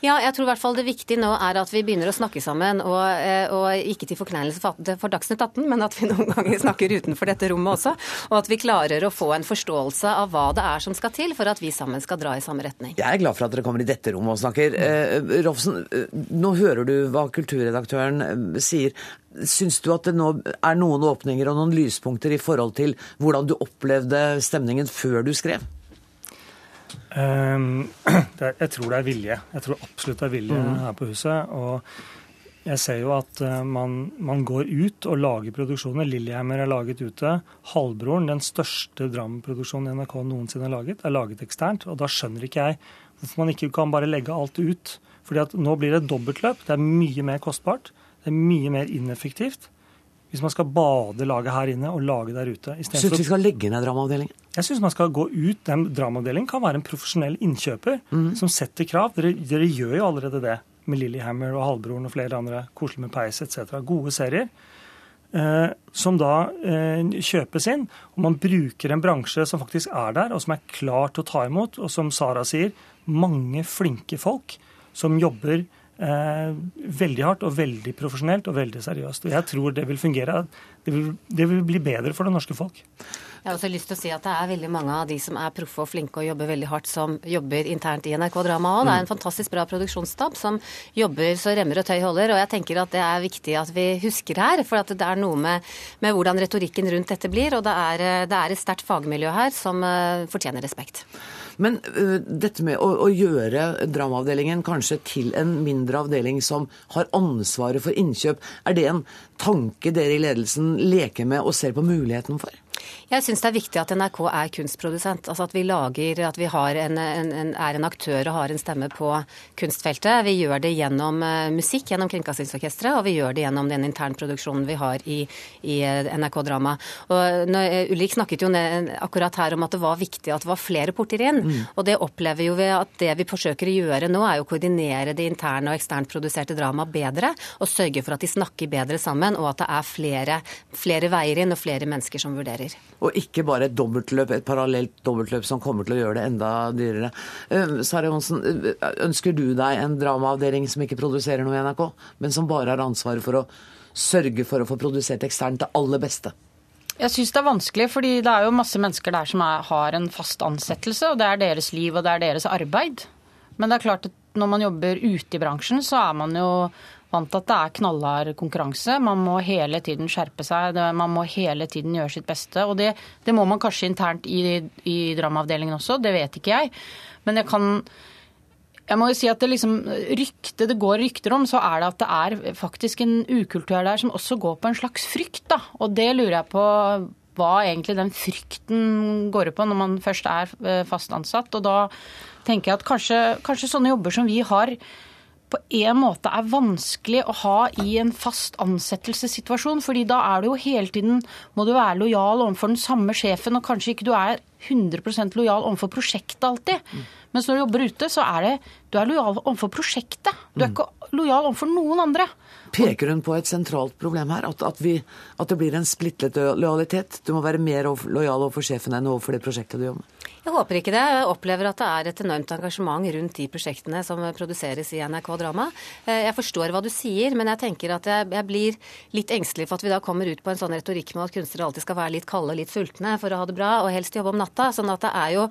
Ja, jeg tror i hvert fall det viktige nå er at vi begynner å snakke sammen, og, eh, og ikke til forkleinelse for Dagsnytt 18, men at vi noen ganger snakker utenfor dette rommet også. Og at vi klarer å få en forståelse av hva det er som skal til for at vi sammen skal dra i samme retning. Jeg er glad for at dere kommer i dette rommet og snakker. Eh, Rolfsen, eh, nå hører du hva kulturredaktøren eh, sier. Syns du at det nå er noen åpninger og noen lyspunkter i forhold til hvordan du opplevde stemningen før du skrev? Er, jeg tror det er vilje. Jeg tror absolutt det er vilje mm. her på huset. Og jeg ser jo at uh, man, man, går ut og lager produksjoner. Lillehammer er laget ute. Halvbroren, den største dramaproduksjonen NRK noensinne har laget, er laget eksternt. Og da skjønner ikke jeg hvorfor man ikke kan bare legge alt ut. Fordi at nå blir det dobbeltløp. Det er mye mer kostbart. Det er mye mer ineffektivt hvis man skal bade laget her inne og lage der ute. Syns vi skal legge ned dramaavdelingen? Jeg syns man skal gå ut. Den dramaavdelingen kan være en profesjonell innkjøper mm. som setter krav. Dere, dere, gjør jo allerede det med Lillehammer og Halvbroren og flere andre. Koselig med peis etc. Gode serier. Eh, som da eh, kjøpes inn. Og man bruker en bransje som faktisk er der, og som er klar til å ta imot. Og som Sara sier, mange flinke folk som jobber eh, veldig hardt og veldig profesjonelt og veldig seriøst. Og jeg tror det vil fungere. Det vil, det vil bli bedre for det norske folk. Jeg har også lyst til å si at Det er veldig mange av de som er proffe og flinke og jobber veldig hardt, som jobber internt i NRK Drama òg. Det er en fantastisk bra produksjonsstab som jobber så remmer og tøy holder. og jeg tenker at Det er viktig at vi husker her, for at det er noe med, med hvordan retorikken rundt dette blir. og Det er, det er et sterkt fagmiljø her som uh, fortjener respekt. Men uh, dette med å, å, gjøre dramaavdelingen kanskje til en mindre avdeling som har ansvaret for innkjøp, er det en tanke dere i ledelsen leker med og ser på muligheten for? Jeg syns det er viktig at NRK er kunstprodusent. Altså at vi lager, at vi en, en, en, er en aktør og har en stemme på kunstfeltet. Vi gjør det gjennom uh, musikk, gjennom Kringkastingsorkesteret, og vi gjør det gjennom den internproduksjonen vi har i, i uh, NRK Drama. Og når, uh, Ulrik snakket jo ned, akkurat her om at det var viktig at det var flere porter inn. Mm. Og det opplever jo vi at det vi forsøker å gjøre nå, er å koordinere det interne og eksternt produserte dramaet bedre, og sørge for at de snakker bedre sammen, og at det er flere, flere veier inn og flere mennesker som vurderer. Og ikke bare et dobbeltløp, et parallelt dobbeltløp som kommer til å gjøre det enda dyrere. Sverre Sara Johnsen, uh, ønsker du deg en dramaavdeling som ikke produserer noe i NRK, men som bare har ansvaret for å sørge for å få produsert eksternt det aller beste? Jeg syns det er vanskelig, fordi det er jo masse mennesker der som er, har en fast ansettelse, og det er deres liv og det er deres arbeid. Men det er klart at når man jobber ute i bransjen, så er man jo vant at det er knallhard konkurranse. Man må hele tiden skjerpe seg, man må hele tiden gjøre sitt beste. Og det, det må man kanskje internt i, i dramaavdelingen også, det vet ikke jeg. Men jeg kan jeg må jo si at det liksom rykte det går rykter om, så er det at det er faktisk en ukultur der som også går på en slags frykt. da. Og det lurer jeg på hva egentlig den frykten går på når man først er eh, fast ansatt. Og da tenker jeg at kanskje, kanskje sånne jobber som vi har, på en måte er vanskelig å ha i en fast ansettelsessituasjon. fordi da er du jo hele tiden må du være lojal overfor den samme sjefen, og kanskje ikke du er 100% lojal overfor prosjektet alltid. Mm. Mens når du jobber ute, så er det du er lojal overfor prosjektet. Du er mm. ikke lojal overfor noen andre. Peker hun på et sentralt problem her? At, at, vi, at det blir en splittet lojalitet? Du må være mer lojal overfor sjefen enn overfor det prosjektet du jobber med? Jeg håper ikke det. Jeg opplever at det er et enormt engasjement rundt de prosjektene som produseres i NRK Drama. Eh, jeg forstår hva du sier, men jeg tenker at jeg, jeg, blir litt engstelig for at vi da kommer ut på en sånn retorikk med at kunstnere alltid skal være litt kalde og litt sultne for å ha det bra, og helst jobbe om natta. Sånn at det er jo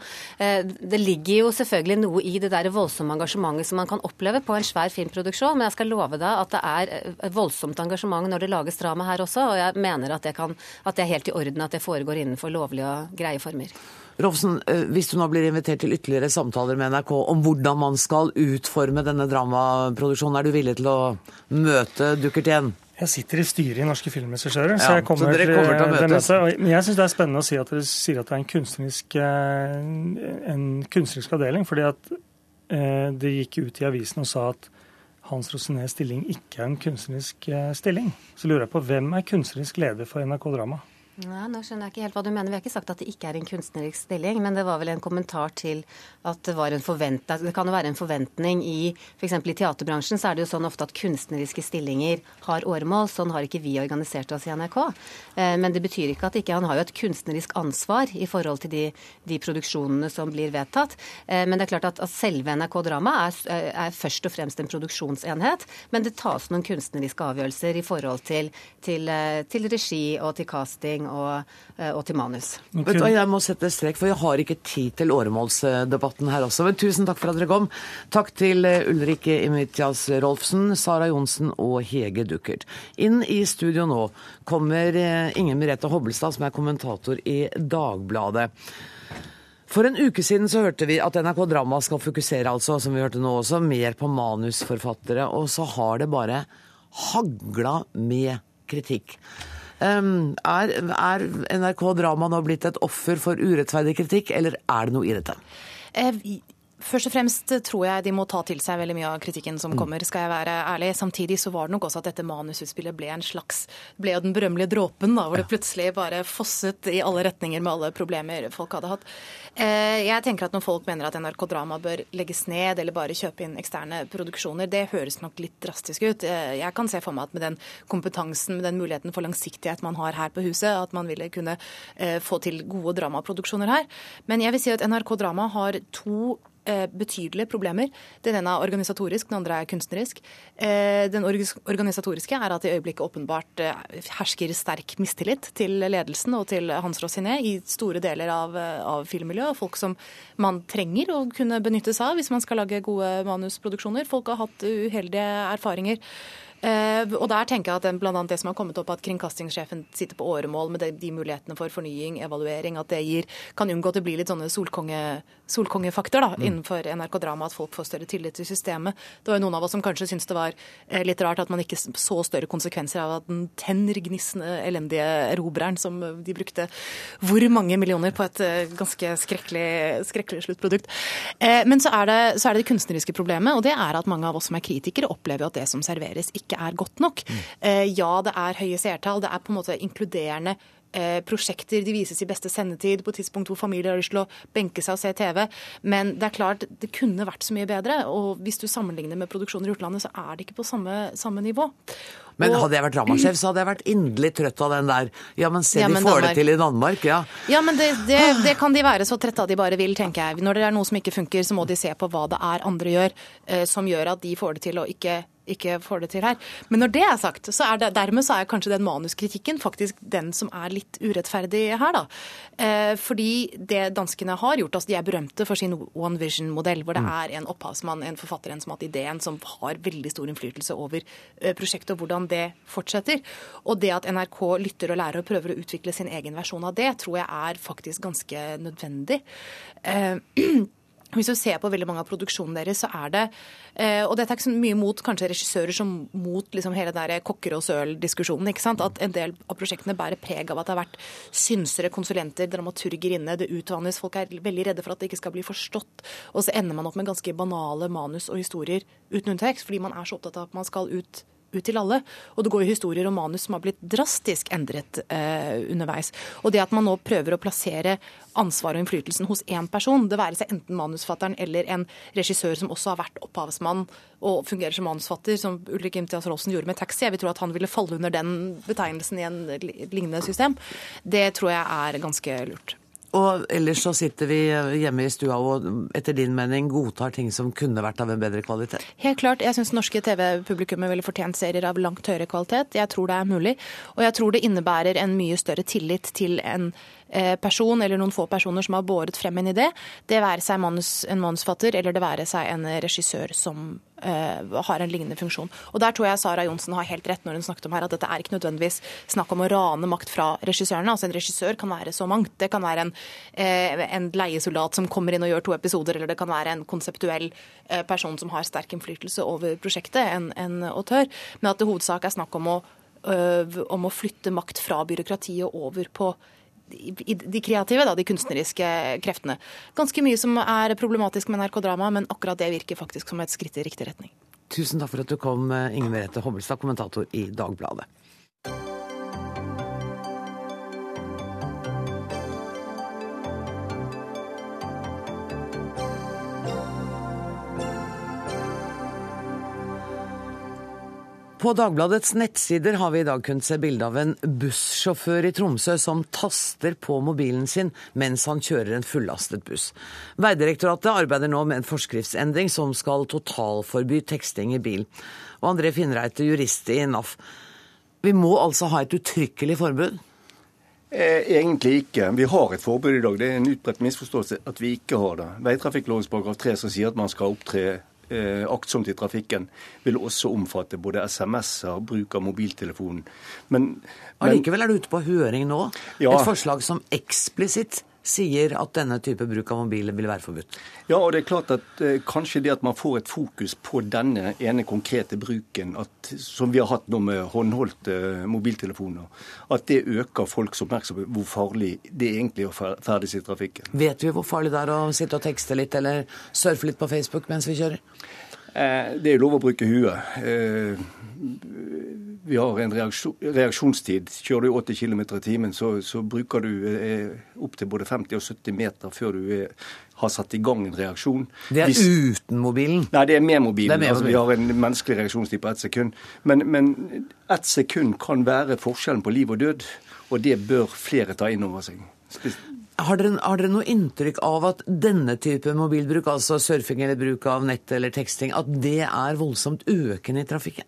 eh, Det ligger jo selvfølgelig noe i det der voldsomme engasjementet som man kan oppleve på en svær filmproduksjon, men jeg skal love deg at det er et voldsomt engasjement når det lages drama her også, og jeg mener at det, kan, at det er helt i orden at det foregår innenfor lovlige og greie former. Rolfsen, eh, hvis du nå blir invitert til ytterligere samtaler med NRK om hvordan man skal utforme denne dramaproduksjonen, er du villig til å møte dukkert igjen? Jeg sitter i styret i Norske Filmregissører, ja, så jeg kommer, så kommer til, å møte. Men jeg syns det er spennende å si at dere sier at det er en kunstnerisk, eh, en kunstnerisk avdeling. fordi at eh, det gikk ut i avisen og sa at Hans Rosenés stilling ikke er en kunstnerisk stilling. Så lurer jeg på hvem er kunstnerisk leder for NRK Drama? Ja, nå skjønner jeg ikke helt hva du mener. Vi har ikke sagt at det ikke er en kunstnerisk stilling, men det var vel en kommentar til at det var en forventning Det kan jo være en forventning i f.eks. i teaterbransjen så er det jo sånn ofte at kunstneriske stillinger har åremål. Sånn har ikke vi organisert oss i NRK. Eh, men det betyr ikke at ikke han har jo et kunstnerisk ansvar i forhold til de, de produksjonene som blir vedtatt. Eh, men det er klart at, at selve NRK Drama er, er, først og fremst en produksjonsenhet, men det tas noen kunstneriske avgjørelser i forhold til, til, eh, til regi og til casting og, eh, og til manus. Okay. Vet du, Jeg må sette strek, for jeg har ikke tid til åremålsdebatten her også. Men tusen takk for at dere kom. Takk til eh, Ulrikke Imitjas Rolfsen, Sara Johnsen og Hege Duckert. Inn i studio nå kommer eh, Inger Merete Hobbelstad, som er kommentator i Dagbladet. For en uke siden så hørte vi at NRK Drama skal fokusere altså, som vi hørte nå også, mer på manusforfattere, og så har det bare hagla med kritikk. Er, er, NRK Drama nå blitt et offer for urettferdig kritikk, eller er det noe i dette? Først og fremst tror jeg de må ta til seg veldig mye av kritikken som mm. kommer, skal jeg være ærlig. Samtidig så var det nok også at dette manusutspillet ble en slags ble jo den berømmelige dråpen, da, hvor det plutselig bare fosset i alle retninger med alle problemer folk hadde hatt. Eh, jeg tenker at når folk mener at NRK Drama bør legges ned eller bare kjøpe inn eksterne produksjoner, det høres nok litt drastisk ut. Eh, jeg kan se for meg at med den kompetansen, med den muligheten for langsiktighet man har her på huset, at man ville kunne eh, få til gode dramaproduksjoner her. Men jeg vil si at NRK Drama har to betydelige problemer. Den ene er organisatorisk, den andre er kunstnerisk. Eh, den organisatoriske er at i øyeblikket åpenbart eh, hersker sterk mistillit til ledelsen og til Hans Rosiné i store deler av, av filmmiljøet. Folk som man trenger å kunne benytte seg av hvis man skal lage gode manusproduksjoner. Folk har hatt uheldige erfaringer. Uh, og der tenker jeg at blant annet Det som har kommet opp, at kringkastingssjefen sitter på åremål med de, de mulighetene for fornying, evaluering, at det gir, kan unngå at det blir litt sånne solkonge, solkongefakter da, mm. innenfor NRK Drama, at folk får større tillit til systemet. Det var jo noen av oss som kanskje syntes det var uh, litt rart at man ikke så større konsekvenser av at den tennergnissende, elendige erobreren som de brukte hvor mange millioner på et uh, ganske skrekkelig, skrekkelig sluttprodukt. men så er, det, så er det det kunstneriske problemet, og det er at mange av oss som er kritikere, opplever at det som serveres, ikke er godt nok. Mm. Ja, det er høye seertall, det er på en måte inkluderende eh, prosjekter. De vises i beste sendetid på tidspunkt hvor familier har lyst til å benke seg og se TV. Men det er klart, det kunne vært så mye bedre. Og hvis du sammenligner med produksjoner i utlandet, så er det ikke på samme, samme nivå. Men hadde jeg vært dramasjef, så hadde jeg vært inderlig trøtt av den der Ja, men se, ja, men de får Danmark. det til i Danmark, ja. Ja, men det, det, det, kan de være så trette av de bare vil, tenker jeg. Når det er noe som ikke funker, så må de se på hva det er andre gjør, eh, som gjør at de får det til å ikke ikke får det til her. Men når det er sagt, så er det, dermed så er kanskje den manuskritikken faktisk den som er litt urettferdig her, da. Eh, fordi det danskene har gjort, altså de er berømte for sin One Vision-modell, hvor det mm. er en opphavsmann, en forfatter, en som har hatt ideen, som har veldig stor innflytelse over eh, prosjektet og hvordan det fortsetter. Og det at NRK lytter og lærer og prøver å utvikle sin egen versjon av det, tror jeg er faktisk ganske nødvendig. Eh, hvis du ser på veldig mange av produksjonene deres, så er det eh, Og dette er ikke så mye mot kanskje regissører som mot liksom hele den kokker og søl-diskusjonen. ikke sant? At en del av prosjektene bærer preg av at det har vært synsere, konsulenter, dramaturger inne. Det utvannes. Folk er veldig redde for at det ikke skal bli forstått. Og så ender man opp med ganske banale manus og historier uten unntekst, fordi man er så opptatt av at man skal ut ut til alle. Og det går jo historier og manus som har blitt drastisk endret eh, underveis. Og det at man nå prøver å plassere ansvaret og innflytelsen hos én person, det være seg enten manusfatteren eller en regissør som også har vært opphavsmann og fungerer som manusfatter, som Ulrik Imtias Rolsen gjorde med 'Taxi', jeg vil tro at han ville falle under den betegnelsen i en lignende system, det tror jeg er ganske lurt. Og ellers så sitter vi hjemme i stua og etter din mening godtar ting som kunne vært av en bedre kvalitet? Helt klart. Jeg syns norske TV-publikummet ville fortjent serier av langt høyere kvalitet. Jeg tror det er mulig. Og jeg tror det innebærer en mye større tillit til en person eller noen få personer som har båret frem en idé. Det være seg manus, en manusfatter eller det være seg en regissør som uh, har en lignende funksjon. Og Der tror jeg Sara Johnsen har helt rett når hun snakket om her at dette er ikke nødvendigvis snakk om å rane makt fra regissørene. Altså En regissør kan være så mangt. Det kan være en, uh, en leiesoldat som kommer inn og gjør to episoder, eller det kan være en konseptuell person som har sterk innflytelse over prosjektet, en, en autør. Men at det hovedsak er snakk om å, om å flytte makt fra byråkratiet over på de kreative, da, de kunstneriske kreftene. Ganske mye som er problematisk med NRK-drama, men akkurat det virker faktisk som et skritt i riktig retning. Tusen takk for at du kom, Inger Merete Hobbelstad, kommentator i Dagbladet. På Dagbladets nettsider har vi i dag kunnet se bilde av en bussjåfør i Tromsø som taster på mobilen sin mens han kjører en fullastet buss. Veidirektoratet arbeider nå med en forskriftsendring som skal totalforby teksting i bil. Og André Finnreite, jurist i NAF. Vi må altså ha et uttrykkelig forbud? Eh, egentlig ikke. Vi har et forbud i dag. Det er en utbredt misforståelse at vi ikke har det. Veitrafikklovens paragraf 3 som sier at man skal opptre eh, aktsomt i trafikken, vil også omfatte både SMS-er, bruk av mobiltelefonen. Men, men Allikevel er det ute på høring nå. Ja. Et forslag som eksplisitt sier at denne type bruk av mobiler vil være forbudt. Ja, og det er klart at eh, kanskje det at man får et fokus på denne ene konkrete bruken, at, som vi har hatt nå med håndholdte eh, mobiltelefoner, at det øker folks oppmerksomhet hvor farlig det egentlig er å fer- ferdes i trafikken. Vet vi hvor farlig det er å sitte og tekste litt eller surfe litt på Facebook mens vi kjører? Eh, Det er jo lov å bruke huet. Eh, Vi har en reaksjon, reaksjonstid. Kjører du 80 km i timen, så, så bruker du eh, opptil både 50 og 70 meter før du er, har satt i gang en reaksjon. Det er Hvis- uten mobilen. Nei, det er med mobilen. Er med altså, vi har en menneskelig reaksjonstid på ett sekund. Men, men ett sekund kan være forskjellen på liv og død, og det bør flere ta inn over seg. Har dere, har dere noe inntrykk av at denne type mobilbruk, altså surfing eller bruk av nett eller teksting, at det er voldsomt økende i trafikken?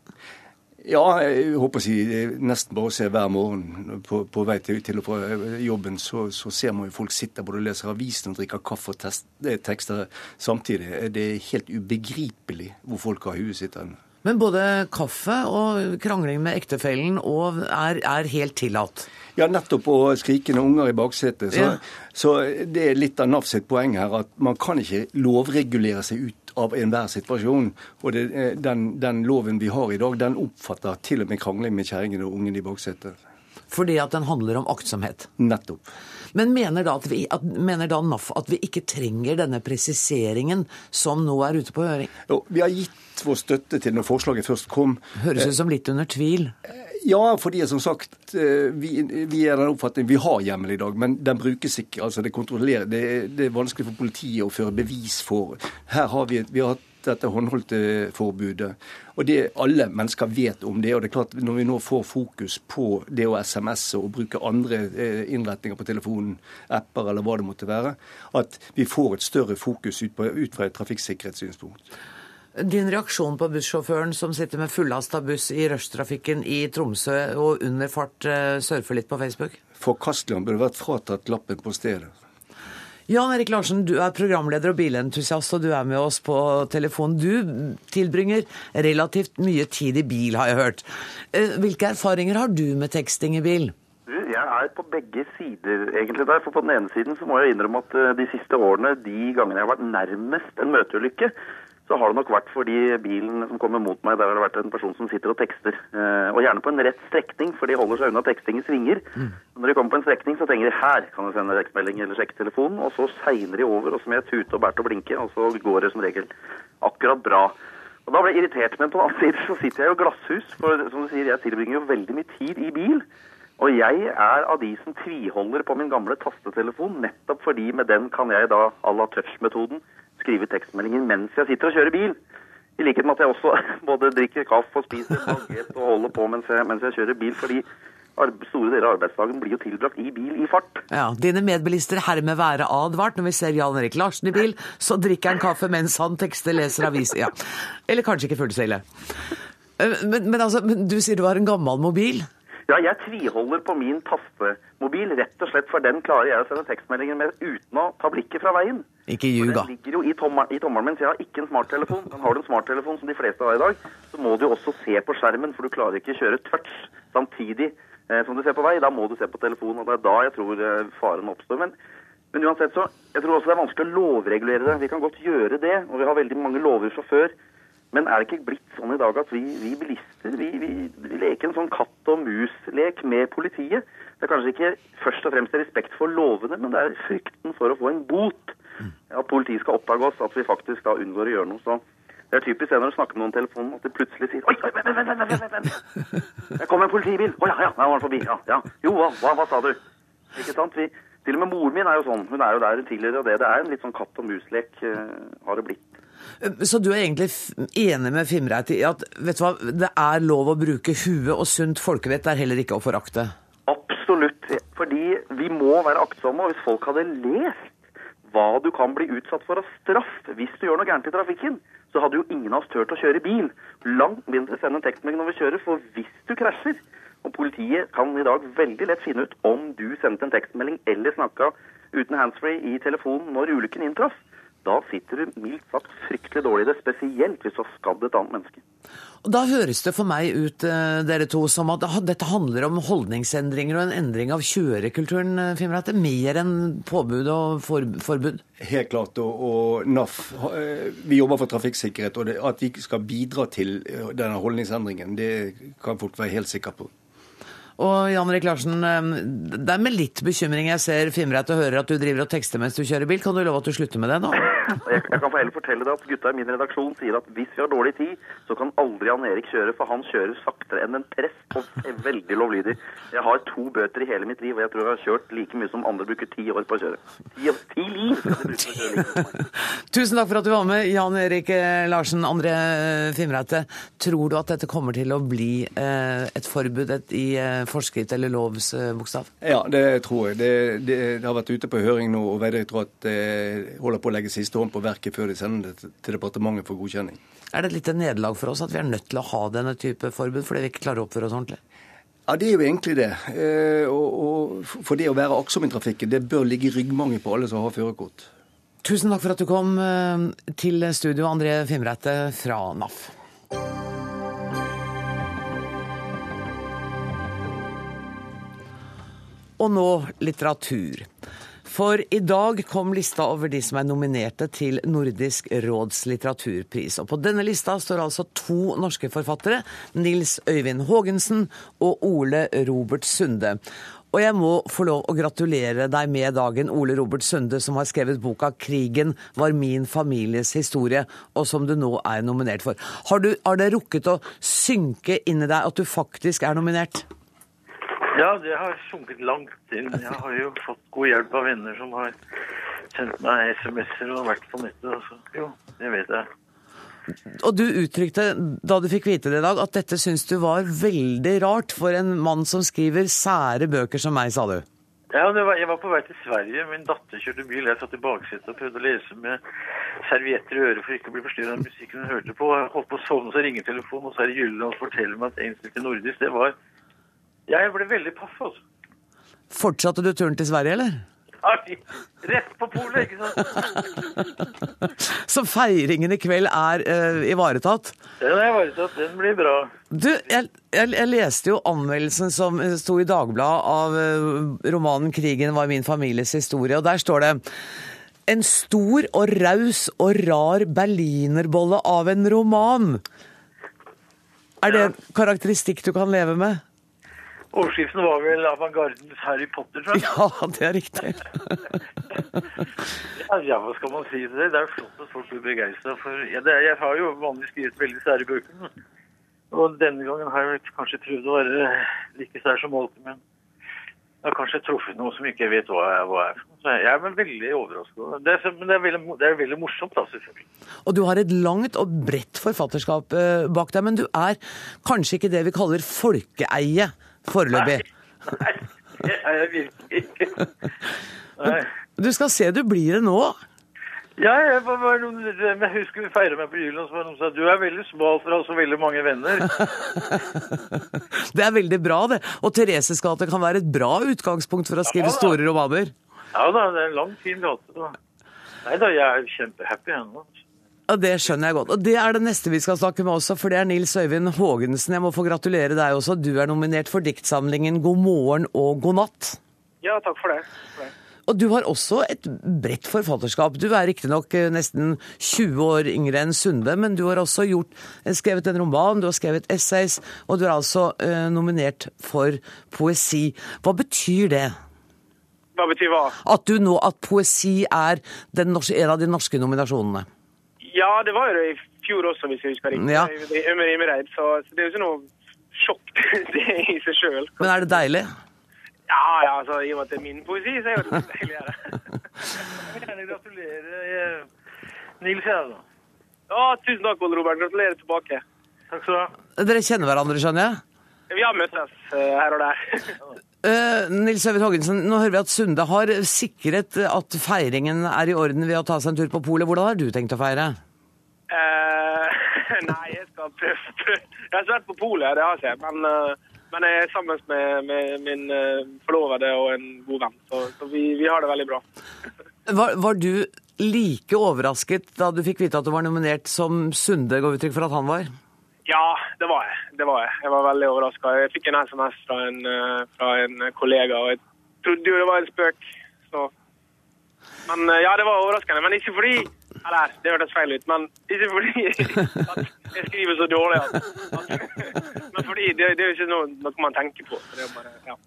Ja, jeg håper å si nesten bare å se hver morgen på, på vei til, til og fra jobben, så, så ser man jo folk sitter både og leser avisen og drikker kaffe og test, eh, tekster samtidig. Det er helt ubegripelig hvor folk har huet sitt hen. Men både kaffe og krangling med ektefellen er, er helt tillatt. Ja, nettopp Og skrikende unger i baksetet. Så, Ja. så det er litt av NAF sitt poeng her, at man kan ikke lovregulere seg ut av enhver situasjon. Og det, eh, den, den loven vi har i dag, den oppfatter til og med krangling med kjerringen og ungen i baksetet. Fordi at den handler om aktsomhet. Nettopp. Men mener da, vi, at, mener da NAF at vi ikke trenger denne presiseringen som nå er ute på høring? Jo, vi har gitt vår støtte til når forslaget først kom. Høres ut som litt under tvil. Ja, fordi som sagt, eh, vi, vi er den oppfatning vi har hjemmel i dag, men den brukes ikke. altså Det, det, det er vanskelig for politiet å føre bevis for. Her har vi, vi har hatt dette håndholdte forbudet. Og det Alle mennesker vet om det. og det er klart Når vi nå får fokus på det å SMS-e og bruke andre eh, innretninger på telefonen, apper eller hva det måtte være, at vi får et større fokus ut, på, ut fra et trafikksikkerhetssynspunkt. Din reaksjon på bussjåføren som sitter med fullasta buss i rushtrafikken i Tromsø og under fart eh, surfer litt på Facebook? Forkastelig. Han burde vært fratatt lappen på stedet. Jan Erik Larsen, du er programleder og bilentusiast, og du er med oss på telefon. Du tilbringer relativt mye tid i bil, har jeg hørt. Eh, Hvilke erfaringer har du med teksting i bil? Jeg er på begge sider egentlig der. For på den ene siden så må jeg innrømme at eh, de siste årene, de gangene jeg har vært nærmest en møteulykke, så har det nok vært fordi bilen som kommer mot meg, der har det vært en person som sitter og tekster. Eh, Og gjerne på en rett strekning, for de holder seg unna teksting i svinger. Når de kommer på en strekning, så tenker de her kan jeg sende tekstmelding eller sjekke telefonen, og så segner de over, og så må jeg tute og bære og blinke, og så går det som regel akkurat bra. Og Da ble jeg irritert, men på den annen side så sitter jeg jo i glasshus, for som du sier, jeg tilbringer jo veldig mye tid i bil. Og jeg er av de som tviholder på min gamle tastetelefon, nettopp fordi med den kan jeg da à la touch-metoden skrive tekstmeldinger mens jeg sitter og kjører bil. I likhet med at jeg også både drikker kaffe og spiser baguett og holder på mens jeg, mens jeg kjører bil, fordi store deler av arbeidsdagen blir jo tilbrakt i bil i fart. Ja, Dine medbilister hermed være advart. Når vi ser Jan Erik Larsen i bil, så drikker han kaffe mens han tekster, leser avis. Ja. Eller kanskje ikke ille. Eh, Men, men, altså, du sier du har en gammel mobil? Ja, jeg tviholder på min tastemobil, rett og slett for den klarer jeg å sende tekstmeldinger med uten å ta blikket fra veien. Ikke ljug, da. Den ligger jo i, tommer, i tommelen min, så jeg har ikke en smarttelefon. Men har du en smarttelefon som de fleste har i dag, så må du også se på skjermen, for du klarer ikke å kjøre touch samtidig eh, som du ser på vei. Da må du se på telefonen, og det er da jeg tror eh, faren oppstår. Men, men uansett så, jeg tror også det er vanskelig å lovregulere det. Vi kan godt gjøre det, og vi har veldig mange lover fra før. Men er det ikke blitt sånn i dag at vi, vi bilister vi, vi, vi leker en sånn katt og mus-lek med politiet? Det er kanskje ikke først og fremst respekt for lovene, men det er frykten for å få en bot. At politiet skal oppdage oss, at vi faktisk da unngår å gjøre noe. Så det er typisk det når du snakker med noen telefonen, at de plutselig sier Oi, oi, vent, vent, vent, vent. Det kom en politibil. Å ja, ja, der var han forbi. Ja, ja. Jo, hva, hva sa du? Ikke sant? Vi, til og med moren min er jo sånn. Hun er jo der tidligere, og det, det er en litt sånn katt og mus-lek, uh, har det blitt. Så du er egentlig enig med Fimreit i at vet du hva, det er lov å bruke huet, og sunt folkevett er heller ikke å forakte? Absolutt. Fordi vi må være aktsomme. Og hvis folk hadde lest hva du kan bli utsatt for av straff hvis du gjør noe gærent i trafikken, så hadde jo ingen av oss turt å kjøre bil. Langt mindre sende en tekstmelding når vi kjører, for hvis du krasjer Og politiet kan i dag veldig lett finne ut om du sendte en tekstmelding eller snakka uten handsfree i telefonen når ulykken inntraff. Da sitter du mildt sagt fryktelig dårlig i det, spesielt hvis du har skadd et annet menneske. Og Da høres det for meg ut, eh, dere to, som at dette handler om holdningsendringer og en endring av kjørekulturen, Fimrette, Mer enn påbud og forbud? Helt klart. Og, og NAF eh, Vi jobber for trafikksikkerhet. Og det, at vi skal bidra til denne holdningsendringen, det kan folk være helt sikre på. Og Jan Erik Larsen, det er med litt bekymring jeg ser Fimreit og hører at du driver og tekster mens du kjører bil. Kan du love at du slutter med det nå? Jeg, jeg kan heller fortelle deg at gutta i min redaksjon sier at hvis vi har dårlig tid, så kan aldri Jan Erik kjøre, for han kjører saktere enn en prest og er veldig lovlydig. Jeg har to bøter i hele mitt liv, og jeg tror jeg har kjørt like mye som andre bruker ti år på å kjøre. Ti, ti liv! Tusen takk for at du var med, Jan Erik eh, Larsen. André Fimreite, tror du at dette kommer til å bli eh, et forbud i eh, forskrift eller lovs eh, bokstav? Ja, det tror jeg. Det, det, det, har vært ute på høring nå, og Vegdirektoratet eh, holder på å legge siste hånd på verket før de sender det til departementet for godkjenning. Er det et lite nederlag for oss at vi er nødt til å ha denne type forbud fordi vi ikke klarer å oppføre oss ordentlig? Ja, det er jo egentlig det. Eh, og, og for det å være aktsom i trafikken, det bør ligge i ryggmangen på alle som har førerkort. Tusen takk for at du kom til studio, André Fimreite fra NAF. Og nå litteratur. For i dag kom lista over de som er nominerte til Nordisk råds litteraturpris. Og på denne lista står altså to norske forfattere, Nils Øyvind Haagensen og Ole Robert Sunde. Og jeg må få lov å gratulere deg med dagen, Ole Robert Sunde, som har skrevet boka 'Krigen var min families historie', og som du nå er nominert for. Har, du, har det rukket å synke inn i deg at du faktisk er nominert? Ja, det har sunket langt inn. Jeg har jo fått god hjelp av venner som har sendt meg SMS-er og vært på nettet. Altså. Jo, det vet jeg. Og du uttrykte da du fikk vite det i dag, at dette syns du var veldig rart for en mann som skriver sære bøker som meg, sa du? Ja, var, jeg var på vei til Sverige. Min datter kjørte bil. Jeg satt i baksetet og prøvde å lese med servietter i øret for ikke å bli forstyrret av musikken hun hørte på. Jeg holdt på å sovne, så ringetelefonen, og så er det Gyllen og forteller meg at jeg til nordisk. Det var Jeg ble veldig paff, altså. Fortsatte du turen til Sverige, eller? Rett på polet, ikke sant? Så feiringen i kveld er uh, ivaretatt? Den er ivaretatt. Den blir bra. Du, jeg, jeg, jeg, leste jo anmeldelsen som sto i Dagbladet av uh, romanen 'Krigen var min families historie', og der står det en stor og raus og rar berlinerbolle av en roman. Er det en karakteristikk du kan leve med? Overskriften var vel 'Avantgardens Harry Potter', tror jeg. Ja, det er riktig. ja, hva skal man si til det? Det er jo flott at folk blir begeistra for ja, det, Jeg har jo vanligvis skrevet veldig sære bøker. Og denne gangen har jeg kanskje prøvd å være like sær som alltid, men jeg har kanskje truffet noe som ikke jeg vet hva jeg, Hva er. Så jeg er veldig overrasket. Det er, men det er, veldig, det er veldig morsomt, da, selvfølgelig. Og du har et langt og bredt forfatterskap eh, bak deg, men du er kanskje ikke det vi kaller folkeeie foreløpig? Nei, det er jeg virkelig ikke. Nei. Du skal se du blir det nå. Ja, jeg, var noen, jeg husker vi feira meg på Jylland, så var noen som sa du er veldig smal for å ha så veldig mange venner. det er veldig bra, det. Og Thereses gate kan være et bra utgangspunkt for å skrive ja, store romaner. Ja da, det er en lang, fin gate. Nei da, jeg er kjempehappy ennå. Ja, Det skjønner jeg godt. Og Det er det neste vi skal snakke med også, for det er Nils Øyvind Haagensen. Jeg må få gratulere deg også. Du er nominert for diktsamlingen God morgen og god natt. Ja, takk for det. Takk for det. Og du har også et bredt forfatterskap. Du er riktignok eh, nesten 20 år yngre enn Sunde, men du har også gjort, eh, skrevet en roman, du har skrevet essays, og du er altså eh, nominert for poesi. Hva betyr det? Hva betyr hva? At du nå, at poesi er norske, en av de norske nominasjonene. Ja, det var jo det i fjor også, hvis jeg husker riktig. Ja. Så det er jo ikke noe sjokk det i seg sjøl. Men er det deilig? Ja, ja, altså, i og med at det er min poesi, så er det deilig. Jeg vil gjerne gratulere eh, Nils her, da. Å, tusen takk, Ole Robert. Gratulerer tilbake. Takk skal du ha. Dere kjenner hverandre, skjønner jeg? Vi har møttes eh, her og der. Uh, Nils Øyvind Haagensen, nå hører vi at Sunde har sikret at feiringen er i orden ved å ta seg en tur på polet. Hvordan har du tenkt å feire? Uh, nei, jeg skal prøve, prøve. Jeg har ikke vært på polet, det har jeg ikke. Men, uh, men jeg er sammen med, med min forlovede og en god venn, så, så vi, vi har det veldig bra. Var, var, du like overrasket da du fikk vite at du var nominert som Sunde ga uttrykk for at han var? Ja, det var jeg. Det var jeg. jeg var veldig overraska. Jeg fikk en SMS fra en, eh, fra en, kollega, og jeg trodde jo det var en spøk. Så. Men eh, ja, det var overraskende. Men ikke fordi Eller, det hørtes feil ut, men ikke fordi at jeg skriver så dårlig. At, at, men fordi det, det er jo ikke noe, noe man tenker på. det er bare, ja.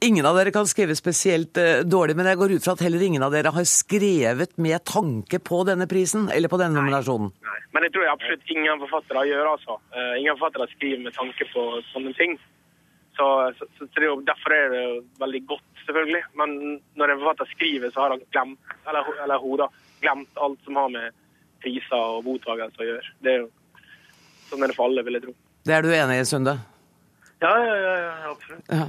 Ingen av dere kan skrive spesielt uh, dårlig, men jeg går ut fra at heller ingen av dere har skrevet med tanke på denne prisen, eller på denne nominasjonen? Nei, men det tror jeg absolutt ingen forfattere gjør, altså. Uh, ingen forfattere skriver med tanke på sånne ting. Så, så, så, det, Derfor er det veldig godt, selvfølgelig. Men når en forfatter skriver, så har han glemt, eller, eller hun glemt alt som har med priser og mottakelse å gjøre. Det er jo sånn er det for alle, vil jeg tro. Det er du enig i, Sunde? Ja, ja, ja, ja absolutt. Ja.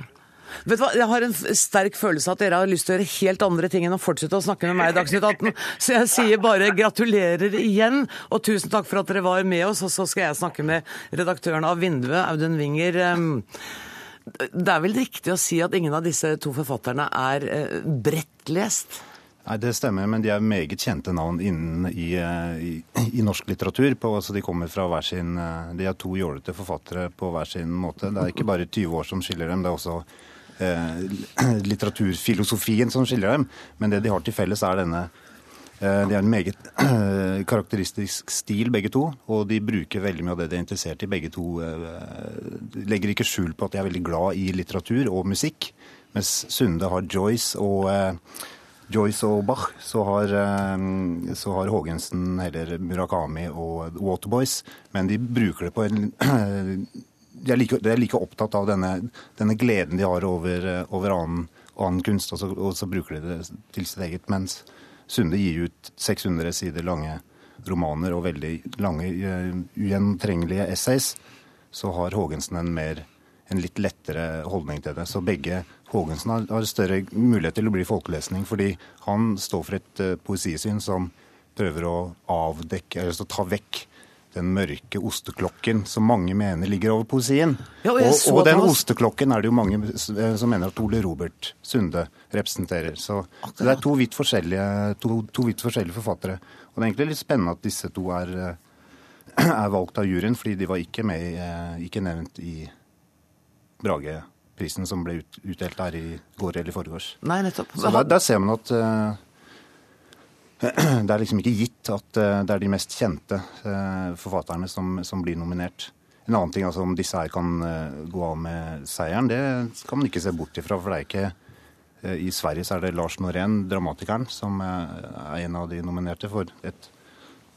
Vet du hva, Jeg har en sterk følelse av at dere har lyst til å gjøre helt andre ting enn å fortsette å snakke med meg i Dagsnytt 18. Så jeg sier bare gratulerer igjen, og tusen takk for at dere var med oss. Og så skal jeg snakke med redaktøren av Vinduet, Audun Winger. Det er vel riktig å si at ingen av disse to forfatterne er brettlest? bredt lest? Nei, Det stemmer, men de er meget kjente navn innen i, eh, i, i norsk litteratur. På, altså de kommer fra hver sin, eh, de er to jålete forfattere på hver sin måte. Det er ikke bare 20 år som skiller dem, det er også eh, litteraturfilosofien som skiller dem. Men det de har til felles, er denne eh, De har en meget eh, karakteristisk stil, begge to. Og de bruker veldig mye av det de er interessert i, begge to. De legger ikke skjul på at de er veldig glad i litteratur og musikk. Mens Sunde har Joyce og Joyce og Bach, så har, eh, så har Haagensen heller Murakami og Waterboys. Men de bruker det på en De er like, de er like opptatt av denne, denne, gleden de har over, over annen, annen, kunst, og så, og så, bruker de det til sitt eget. Mens Sunde gir ut 600 sider lange romaner og veldig lange, uh, essays, så har Haagensen en, mer, en litt lettere holdning til det. Så begge Haagensen har, har, større mulighet til å bli folkelesning, fordi han står for et uh, poesisyn som prøver å avdekke, eller så ta vekk den mørke osteklokken som mange mener ligger over poesien. Ja, og, og, og den osteklokken er det jo mange eh, som mener at Ole Robert Sunde representerer. Så, så det er to vidt, to, to vidt, forskjellige forfattere. Og det er egentlig litt spennende at disse to er, eh, er valgt av juryen, fordi de var ikke, med, ikke nevnt i Brage prisen som ble ut, utdelt her i går eller i forgårs. Nei, nettopp. Så der, der, ser man at uh, det er liksom ikke gitt at uh, det er de mest kjente uh, forfatterne som, som, blir nominert. En annen ting, altså Om disse her kan gå av med seieren, det kan man ikke se bort ifra. For det er ikke I Sverige så er det Lars Norén, dramatikeren, som er en av de nominerte for et,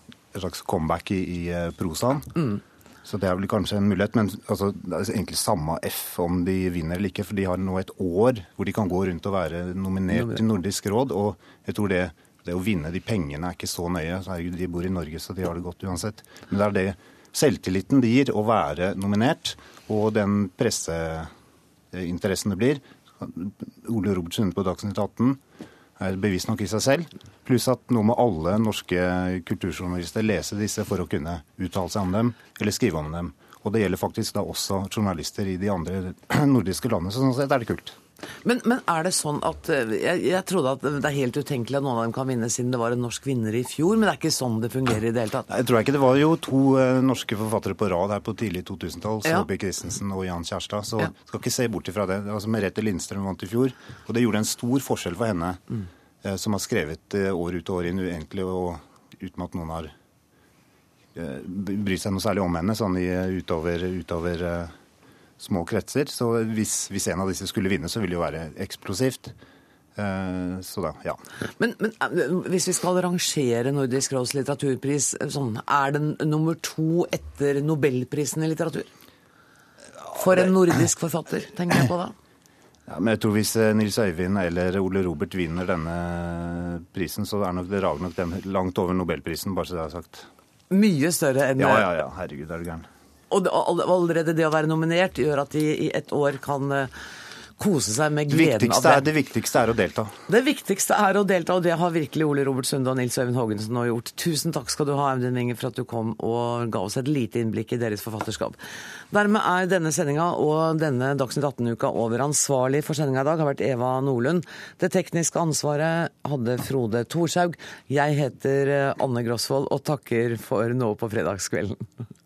et slags comeback i, i prosaen. Mm. Så det er vel kanskje en mulighet. Men altså, det er egentlig samme F om de vinner eller ikke. For de har nå et år hvor de kan gå rundt og være nominert til Nordisk råd. Og jeg tror det, det å vinne de pengene er ikke så nøye. Herregud, de bor i Norge, så de har det godt uansett. Men det er det selvtilliten det gir å være nominert, og den presseinteressen det blir. Ole Robertsen på Dagsnytt 18 er bevisst nok i seg selv. Pluss at nå må alle norske kulturjournalister lese disse for å kunne uttale seg om dem eller skrive om dem. Og det gjelder faktisk da også journalister i de andre nordiske landene. Så sånn sett er det kult. Men, men, er det sånn at eh, jeg, jeg, trodde at det er helt utenkelig at noen av dem kan vinne siden det var en norsk vinner i fjor, men det er ikke sånn det fungerer i det hele tatt? Jeg tror ikke Det var jo to uh, norske forfattere på rad her på tidlig 2000-tall, ja. Saabye Christensen og Jan Kjærstad, så ja. skal ikke se bort ifra det. Altså Merete Lindstrøm vant i fjor, og det gjorde en stor forskjell for henne. Mm. Eh, som har skrevet eh, år ut og år inn egentlig, og uten at noen har eh, brydd seg noe særlig om henne sånn i, utover, utover små kretser. Så hvis, hvis, en av disse skulle vinne, så ville det jo være eksplosivt. Så da, ja. Men, men, hvis vi skal rangere Nordisk råds litteraturpris, sånn, er den nummer to etter nobelprisen i litteratur? For en nordisk forfatter, tenker jeg på da. Ja, men jeg tror Hvis eh, Nils Øyvind eller Ole Robert vinner denne prisen, så er nok det rager nok den langt over nobelprisen, bare så det er sagt. Mye større enn Ja, ja, ja. Herregud, er du gæren. Og allerede det å være nominert gjør at de i et år kan eh, kose seg med gleden av av er, det. det viktigste er å delta. Det viktigste er å delta, og det har virkelig Ole Robert Sunde og Nils Øyvind Haagensen nå gjort. Tusen takk skal du ha, Audun Winge, for at du kom og ga oss et lite innblikk i deres forfatterskap. Dermed er denne sendinga og denne Dagsnytt 18-uka over. Ansvarlig for sendinga i dag har vært Eva Nordlund. Det tekniske ansvaret hadde Frode Thorshaug. Jeg heter eh, Anne Grosvold og takker for nå på fredagskvelden.